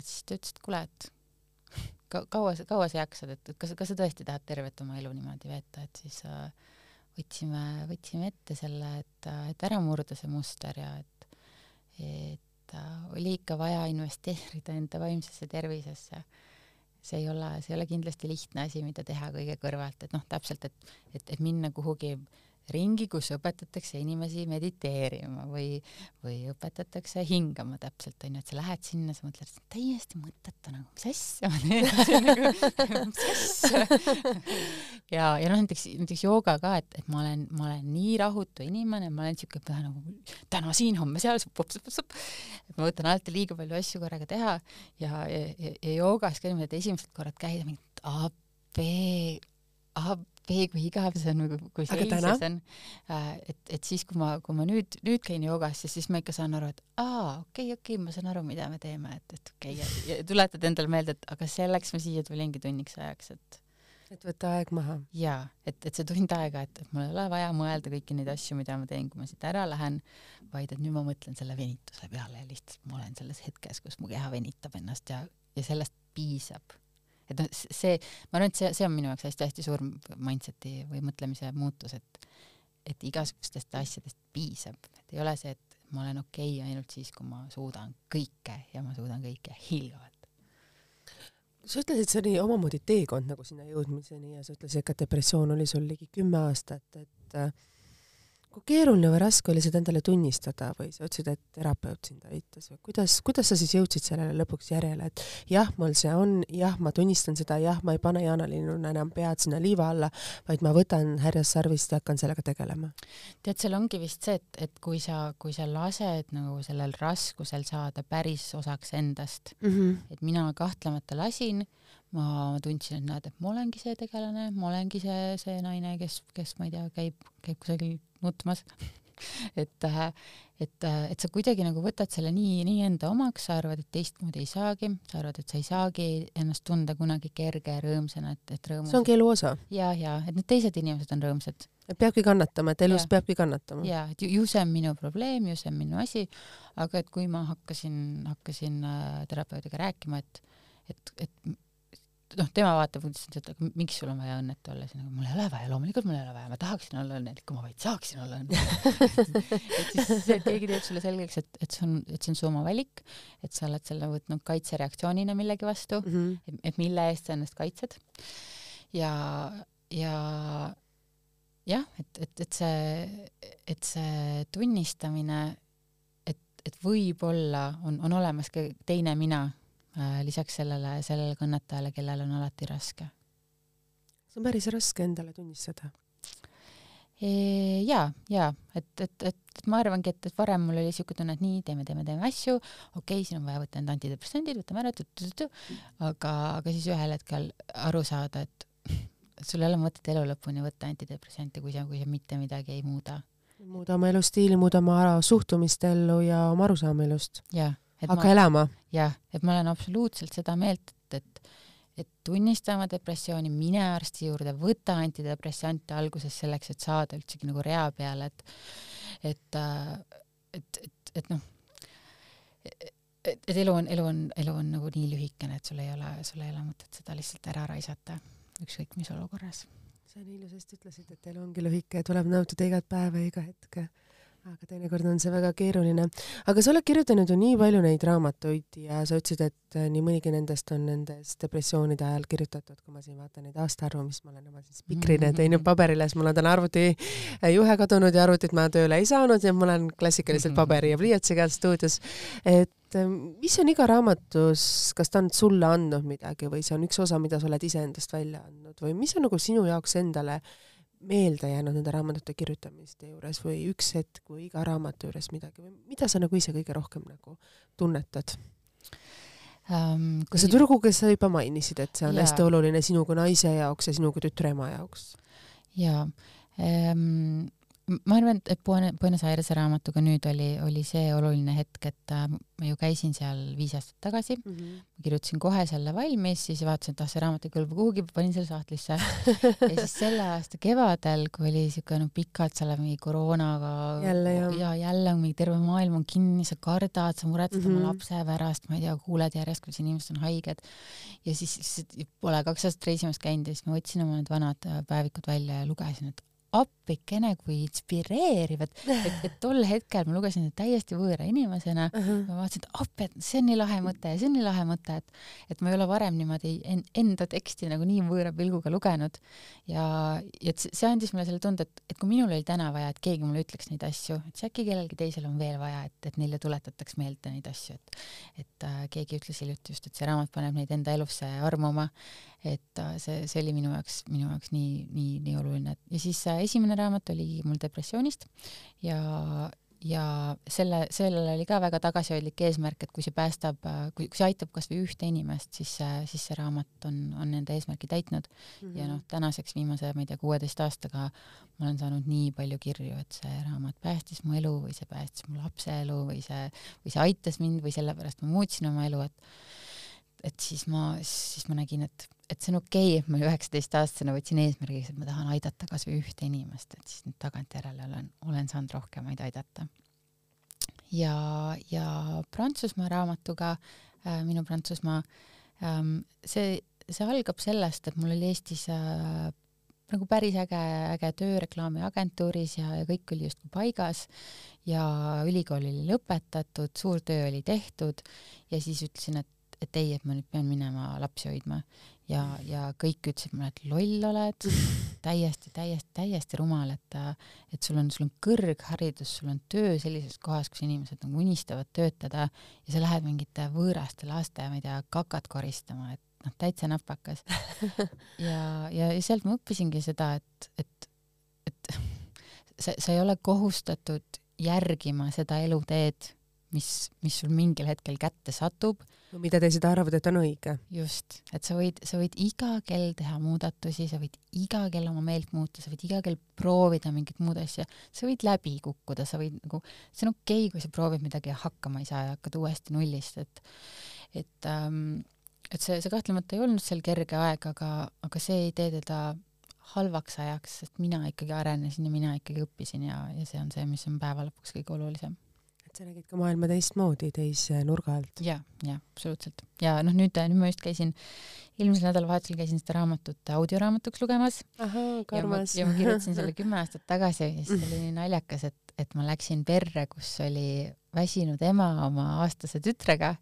siis ta ütles, et kuule, et ka, kaua kaua sa jaksad, et, et kas, kas sa tõesti tahad tervet oma elu niimoodi veeta, et siis äh, võtsime, võtsime ette selle, et, et ära murda see muster ja et et äh, oli ikka vaja investeerida enda vaimsesse tervisesse. See ei ole, see ei ole kindlasti lihtne asi, mida teha kõige kõrvalt, et noh, täpselt, et, et, et minna kuhugi äh, ringi, kus õpetatakse inimesi mediteerima või, või õpetatakse hingama täpselt, onju, et sa lähed sinna, sa mõtled, et täiesti mõttetu nagu, mis asja ma teen nagu, mis asja. ja, ja noh, näiteks, näiteks jooga ka, et, et ma olen, ma olen nii rahutu inimene, ma olen siuke püha nagu täna siin, homme seal, et ma võtan alati liiga palju asju korraga teha ja, ja, ja, ja joogas ka niimoodi, et esimesed korrad käia mingit A, B, A, või kui igav see on või kui selge see on. Äh, et, et siis, kui ma, kui ma nüüd, nüüd käin joogas, siis ma ikka saan aru, et aa, okei okay,, okei okay,, ma saan aru, mida me teeme, et, et okei okay, ja, ja tuletad endale meelde, et aga selleks ma siia tulingi tunniks ajaks, et et võtta aeg maha. jaa, et, et see tund aega, et, et mul ei ole vaja mõelda kõiki neid asju, mida ma teen, kui ma siit ära lähen, vaid et nüüd ma mõtlen selle venituse peale ja lihtsalt ma olen selles hetkes, kus mu keha venitab ennast ja, ja sellest piisab et noh, see, ma arvan, et see, see on minu jaoks hästi-hästi suur mindset'i või mõtlemise muutus, et et igasugustest asjadest piisab, et ei ole see, et ma olen okei okay ainult siis, kui ma suudan kõike ja ma suudan kõike hiilgavalt. sa ütlesid, see oli omamoodi teekond nagu sinna jõudmiseni ja sa ütlesid, et depressioon oli sul ligi kümme aastat, et äh, kui keeruline või raske oli seda endale tunnistada või sa ütlesid, et terapeut sind aitas või kuidas, kuidas sa siis jõudsid sellele lõpuks järjele, et jah, mul see on, jah, ma tunnistan seda, jah, ma ei pane Jaanalinnuna enam pead sinna liiva alla, vaid ma võtan härjast sarvist ja hakkan sellega tegelema? tead, seal ongi vist see, et, et kui sa, kui sa lased nagu sellel raskusel saada päris osaks endast mm, -hmm. et mina kahtlemata lasin, ma tundsin, et näed, et ma olengi see tegelane, ma olengi see, see naine, kes, kes ma ei tea, käib, käib kusagil nutmas et, äh, et, äh, et sa kuidagi nagu võtad selle nii, nii enda omaks, sa arvad, et teistmoodi ei saagi, sa arvad, et sa ei saagi ennast tunda kunagi kerge ja rõõmsana, et, et rõõmus. see ongi elu osa. ja, ja et need teised inimesed on rõõmsad. et peabki kannatama, et elus ja. peabki kannatama. ja, et ju, ju see on minu probleem, ju see on minu asi, aga et kui ma hakkasin, hakkasin äh, terapeudiga rääkima, et, et, et noh, tema vaatab uudist, et aga miks sul on vaja õnnetu olla, siis nagu mul ei ole vaja, loomulikult mul ei ole vaja, ma tahaksin olla õnnelik, kui ma vaid saaksin olla õnnelik et siis see, et keegi teeb sulle selgeks, et, et see on, et see on su oma valik, et sa oled selle võtnud kaitsereaktsioonina millegi vastu mm, -hmm. et, et mille eest sa ennast kaitsed. ja, ja jah, et, et, et see, et see tunnistamine, et, et võib-olla on, on olemas ka teine mina lisaks sellele, sellele kannatajale, kellel on alati raske. see on päris raske endale tunnistada. ja, ja et, et, et, et ma arvangi, et, et varem mul oli niisugune tunne, et nii, teeme, teeme, teeme asju, okei okay,, siin on vaja võtta need antidepressandid, võtame ära, aga, aga siis ühel hetkel aru saada, et sul ei ole mõtet elu lõpuni võtta antidepressante, kui sa, kui sa mitte midagi ei muuda. muuda oma elustiili, muuda oma suhtumist ellu ja oma arusaama elust. jah hakka elama. jah, et ma olen absoluutselt seda meelt, et, et et tunnista oma depressiooni, mine arsti juurde, võta antidepressante alguses selleks, et saada üldsegi nagu rea peale, et et, et, et, et noh, et, et elu on, elu on, elu on nagu nii lühikene, et sul ei ole, sul ei ole mõtet seda lihtsalt ära raisata, ükskõik mis olukorras. sa nii ilusasti ütlesid, et elu ongi lühike ja tuleb nautida igat päeva ja iga hetke aga teinekord on see väga keeruline. aga sa oled kirjutanud ju nii palju neid raamatuid ja sa ütlesid, et äh, nii mõnigi nendest on nendes depressioonide ajal kirjutatud, kui ma siin vaatan neid aastaarvu, mis ma olen oma siis spikrina teinud paberile, siis mul on täna arvutijuhe äh, kadunud ja arvutit ma tööle ei saanud ja mul on klassikaliselt paberi ja pliiatsiga stuudios. et äh, mis on iga raamatus, kas ta on sulle andnud midagi või see on üks osa, mida sa oled iseendast välja andnud või mis on nagu sinu jaoks endale meelde jäänud nende raamatute kirjutamiste juures või üks hetk või iga raamatu juures midagi või mida sa nagu ise kõige rohkem nagu tunnetad um,. kui see tüdrukuga sa juba mainisid, et see on jaa. hästi oluline sinu kui naise jaoks ja sinu kui tütre ema jaoks. jaa um, ma arvan, et Buenos Airese raamatuga nüüd oli, oli see oluline hetk, et äh, ma ju käisin seal viis aastat tagasi mm, -hmm. kirjutasin kohe selle valmis, siis vaatasin, et ah, see raamat ei kõlba kuhugi, panin selle sahtlisse ja siis selle aasta kevadel, kui oli siuke noh, pikalt seal mingi koroonaga jälle, ja jälle mingi terve maailm on kinni, sa kardad, sa muretsed mm -hmm. oma Mhm. lapse pärast, ma ei tea, kuuled järjest, kuidas inimesed on haiged ja siis, siis pole kaks aastat reisimas käinud ja siis ma võtsin oma need vanad äh, päevikud välja ja lugesin, et appikene kui inspireerivad, et, et tol hetkel ma lugesin seda täiesti võõra inimesena. Uh, -huh. ma vaatasin, et appi, et see on nii lahe mõte ja see on nii lahe mõte, et et ma ei ole varem niimoodi en, enda teksti nagu nii võõra pilguga lugenud. Ja, ja et see andis mulle selle tunde, et, et kui minul oli täna vaja, et keegi mulle ütleks neid asju, et siis äkki kellelgi teisel on veel vaja, et, et neile tuletataks meelde neid asju, et et äh, keegi ütles hiljuti just, et see raamat paneb neid enda elusse armuma, et äh, see, see oli minu jaoks, minu jaoks nii, nii, nii oluline ja siis äh, esimene raamat oli mul depressioonist ja ja selle, sellel oli ka väga tagasihoidlik eesmärk, et kui see päästab, kui, kui see aitab kasvõi ühte inimest, siis, siis see raamat on, on enda eesmärgi täitnud mm. -hmm. ja noh, tänaseks viimase, ma ei tea, kuueteist aastaga ma olen saanud nii palju kirju, et see raamat päästis mu elu või see päästis mu lapse elu või see, või see aitas mind või sellepärast ma muutsin oma elu, et et siis ma, siis ma nägin, et, et see on okei okay,, et ma üheksateistaastasena võtsin eesmärgiks, et ma tahan aidata kasvõi ühte inimest, et siis nüüd tagantjärele olen, olen saanud rohkemaid aidata. ja, ja Prantsusmaa raamatuga äh,, minu Prantsusmaa ähm,, see, see algab sellest, et mul oli Eestis äh, nagu päris äge, äge töö reklaamiagentuuris ja, ja kõik oli justkui paigas ja ülikool oli lõpetatud, suur töö oli tehtud ja siis ütlesin, et et ei, et ma nüüd pean minema lapsi hoidma ja, ja kõik ütlesid mulle, et loll oled, täiesti, täiesti, täiesti rumal, et, et sul on, sul on kõrgharidus, sul on töö sellises kohas, kus inimesed nagu unistavad töötada ja sa lähed mingite võõraste laste, ma ei tea, kakat koristama, et noh, täitsa napakas. ja, ja, ja sealt ma õppisingi seda, et, et, et sa, sa ei ole kohustatud järgima seda eluteed, mis, mis sul mingil hetkel kätte satub mida teised arvavad, et on õige. just, et sa võid, sa võid iga kell teha muudatusi, sa võid iga kell oma meelt muuta, sa võid iga kell proovida mingit muud asja, sa võid läbi kukkuda, sa võid nagu, see on okei okay,, kui sa proovid midagi ja hakkama ei saa ja hakkad uuesti nullist, et et ähm, et see, see kahtlemata ei olnud seal kerge aeg, aga, aga see ei tee teda halvaks ajaks, sest mina ikkagi arenesin ja mina ikkagi õppisin ja, ja see on see, mis on päeva lõpuks kõige olulisem sa nägid ka maailma teistmoodi, teise nurga alt. ja, ja absoluutselt. ja noh, nüüd, nüüd ma just käisin, eelmisel nädalavahetusel käisin seda raamatut audioraamatuks lugemas. kui armas. ja ma kirjutasin selle kümme aastat tagasi ja siis oli nii naljakas, et, et ma läksin perre, kus oli väsinud ema oma aastase tütrega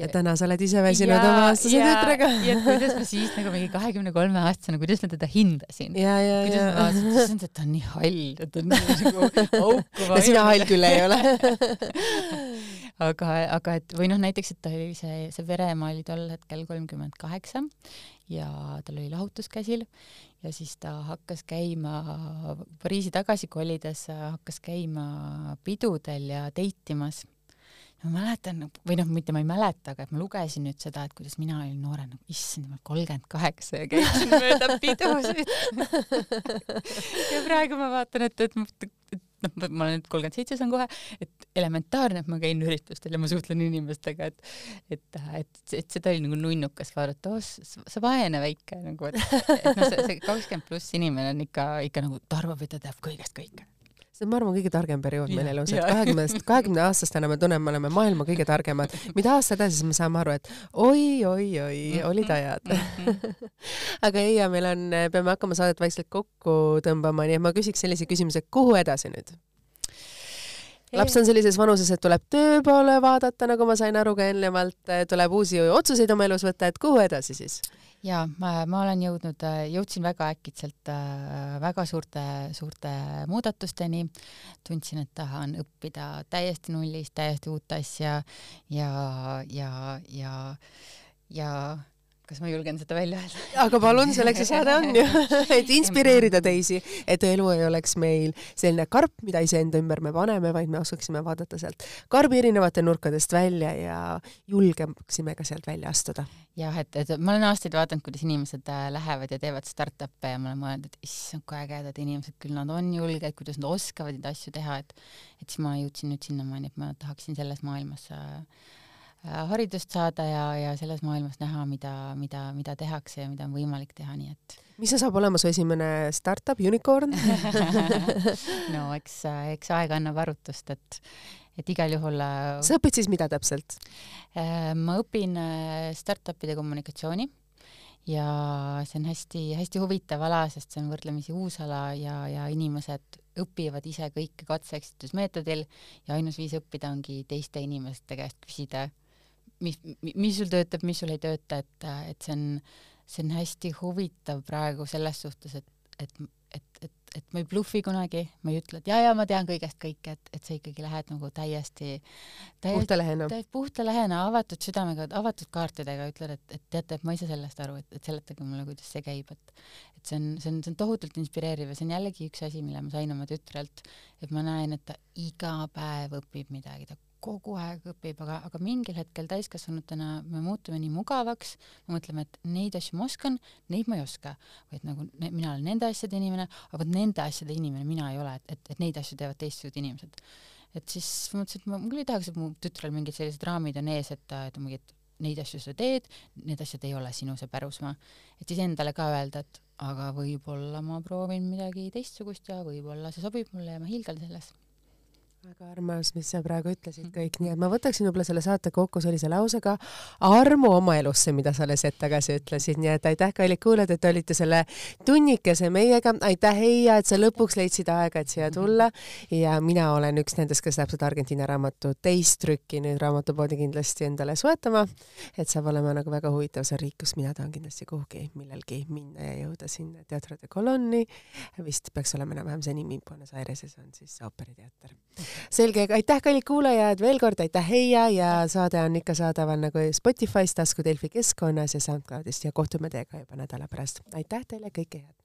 ja, täna sa oled ise väsinud oma aastase tütrega. ja kuidas ma siis nagu mingi kahekümne kolme aastasena, kuidas ma teda hindasin. kuidas ma vaatasin, et ta on nii hall, et ta on nii nagu aukuva. no sina hall küll ei ole aga, aga et või noh, näiteks, et ta oli see, see veremaa oli tol hetkel kolmkümmend kaheksa ja tal oli lahutus käsil ja siis ta hakkas käima Pariisi tagasi kolides, hakkas käima pidudel ja date imas ma mäletan või noh, mitte ma ei mäleta, aga et ma lugesin nüüd seda, et kuidas mina olin noorena, issand jumal, kolmkümmend kaheksa ja käisin mööda pidusid. Ja praegu ma vaatan, et, et, et noh, ma olen nüüd kolmkümmend seitse, saan kohe, et elementaarne, et ma käin üritustel ja ma suhtlen inimestega, et et, et, et seda oli nagu nunnukas vaadata, oh, sa vaene väike nagu, et, et noh, see, see kakskümmend pluss inimene on ikka, ikka nagu, ta arvab, et ta teab kõigest kõike see on, ma arvan, kõige targem periood meil elus, et kahekümnest, kahekümne aastastena me tunneme, me oleme maailma kõige targemad. mida aasta edasi, siis me saame aru, et oi-oi-oi, olid ajad aga Eija, meil on, peame hakkama saadet vaikselt kokku tõmbama, nii et ma küsiks sellise küsimuse, kuhu edasi nüüd? laps on sellises vanuses, et tuleb töö poole vaadata, nagu ma sain aru ka eelnevalt, tuleb uusi otsuseid oma elus võtta, et kuhu edasi siis? Ja ma, ma olen jõudnud, jõudsin väga äkitselt väga suurte, suurte muudatusteni. tundsin, et tahan õppida täiesti nullist täiesti uut asja ja, ja, ja, ja kas ma julgen seda välja öelda? aga palun, selleks see saade on ju, et inspireerida teisi, et elu ei oleks meil selline karp, mida iseenda ümber me paneme, vaid me oskaksime vaadata sealt karbi erinevate nurkadest välja ja julgeksime ka sealt välja astuda. jah, et, et ma olen aastaid vaadanud, kuidas inimesed äh, lähevad ja teevad startup'e ja ma olen mõelnud, et issand, kui ägedad inimesed, küll nad on julged, kuidas nad oskavad neid asju teha, et et siis ma jõudsin nüüd sinnamaani, et ma tahaksin selles maailmas äh, Äh, haridust saada ja, ja selles maailmas näha, mida, mida, mida tehakse ja mida on võimalik teha, nii et. mis see saab olema su esimene startup, unicorn no eks, eks aeg annab arutust, et, et igal juhul. Äh, sa õpid siis mida täpselt? Äh, ma õpin startup'ide kommunikatsiooni ja see on hästi-hästi huvitav ala, sest see on võrdlemisi uus ala ja, ja inimesed õpivad ise kõike katse-eksitusmeetodil ja ainus viis õppida ongi teiste inimeste käest küsida mis, mis sul töötab, mis sul ei tööta, et, et see on, see on hästi huvitav praegu selles suhtes, et, et, et, et, et ma ei bluffi kunagi, ma ei ütle, et ja, ja ma tean kõigest kõike, et, et sa ikkagi lähed nagu täiesti, täiesti puhta lehena, puhta lehena, avatud südamega, avatud kaartidega, ütled, et, et teate, et ma ei saa sellest aru, et, et seletage mulle, kuidas see käib, et et see on, see on, see on tohutult inspireeriv ja see on jällegi üks asi, mille ma sain oma tütrelt, et ma näen, et ta iga päev õpib midagi, ta kogu aeg õpib, aga, aga mingil hetkel täiskasvanutena me muutume nii mugavaks, me mõtleme, et neid asju ma oskan, neid ma ei oska. või et nagu ne, mina olen nende asjade inimene, aga vot nende asjade inimene mina ei ole, et, et, et neid asju teevad teistsugused inimesed. et siis ma mõtlesin, et ma, ma küll ei tahaks, et mu tütrel mingid sellised raamid on ees, et ta, et mingid neid asju sa teed, need asjad ei ole sinu see pärusmaa. et siis endale ka öelda, et aga võib-olla ma proovin midagi teistsugust ja võib-olla see sobib mulle ja ma hiilgan selles väga armas, mis sa praegu ütlesid mhm. kõik, nii et ma võtaksin võib-olla selle saate kokku sellise lausega armu oma elusse, mida sa alles hetk tagasi ütlesid, nii et aitäh, kallid kuulajad, et olite selle tunnikese meiega, aitäh, Heia, et sa lõpuks leidsid aega, et siia mhm. tulla. Ja mina olen üks nendest, kes läheb seda Argentiina raamatu teist trükki nüüd raamatupoodi kindlasti endale soetama, et saab olema nagu väga huvitav see riik, kus mina tahan kindlasti kuhugi millelgi minna ja jõuda sinna Teatro de Colonni, vist peaks olema enam-vähem see nimi, Buenos Aireses on siis ooperiteater selge, aitäh, kallid kuulajad, veel kord aitäh, Heia ja saade on ikka saadaval nagu Spotify's, Tasku Delfi keskkonnas ja SoundCloudist ja kohtume teiega juba nädala pärast. aitäh teile, kõike head!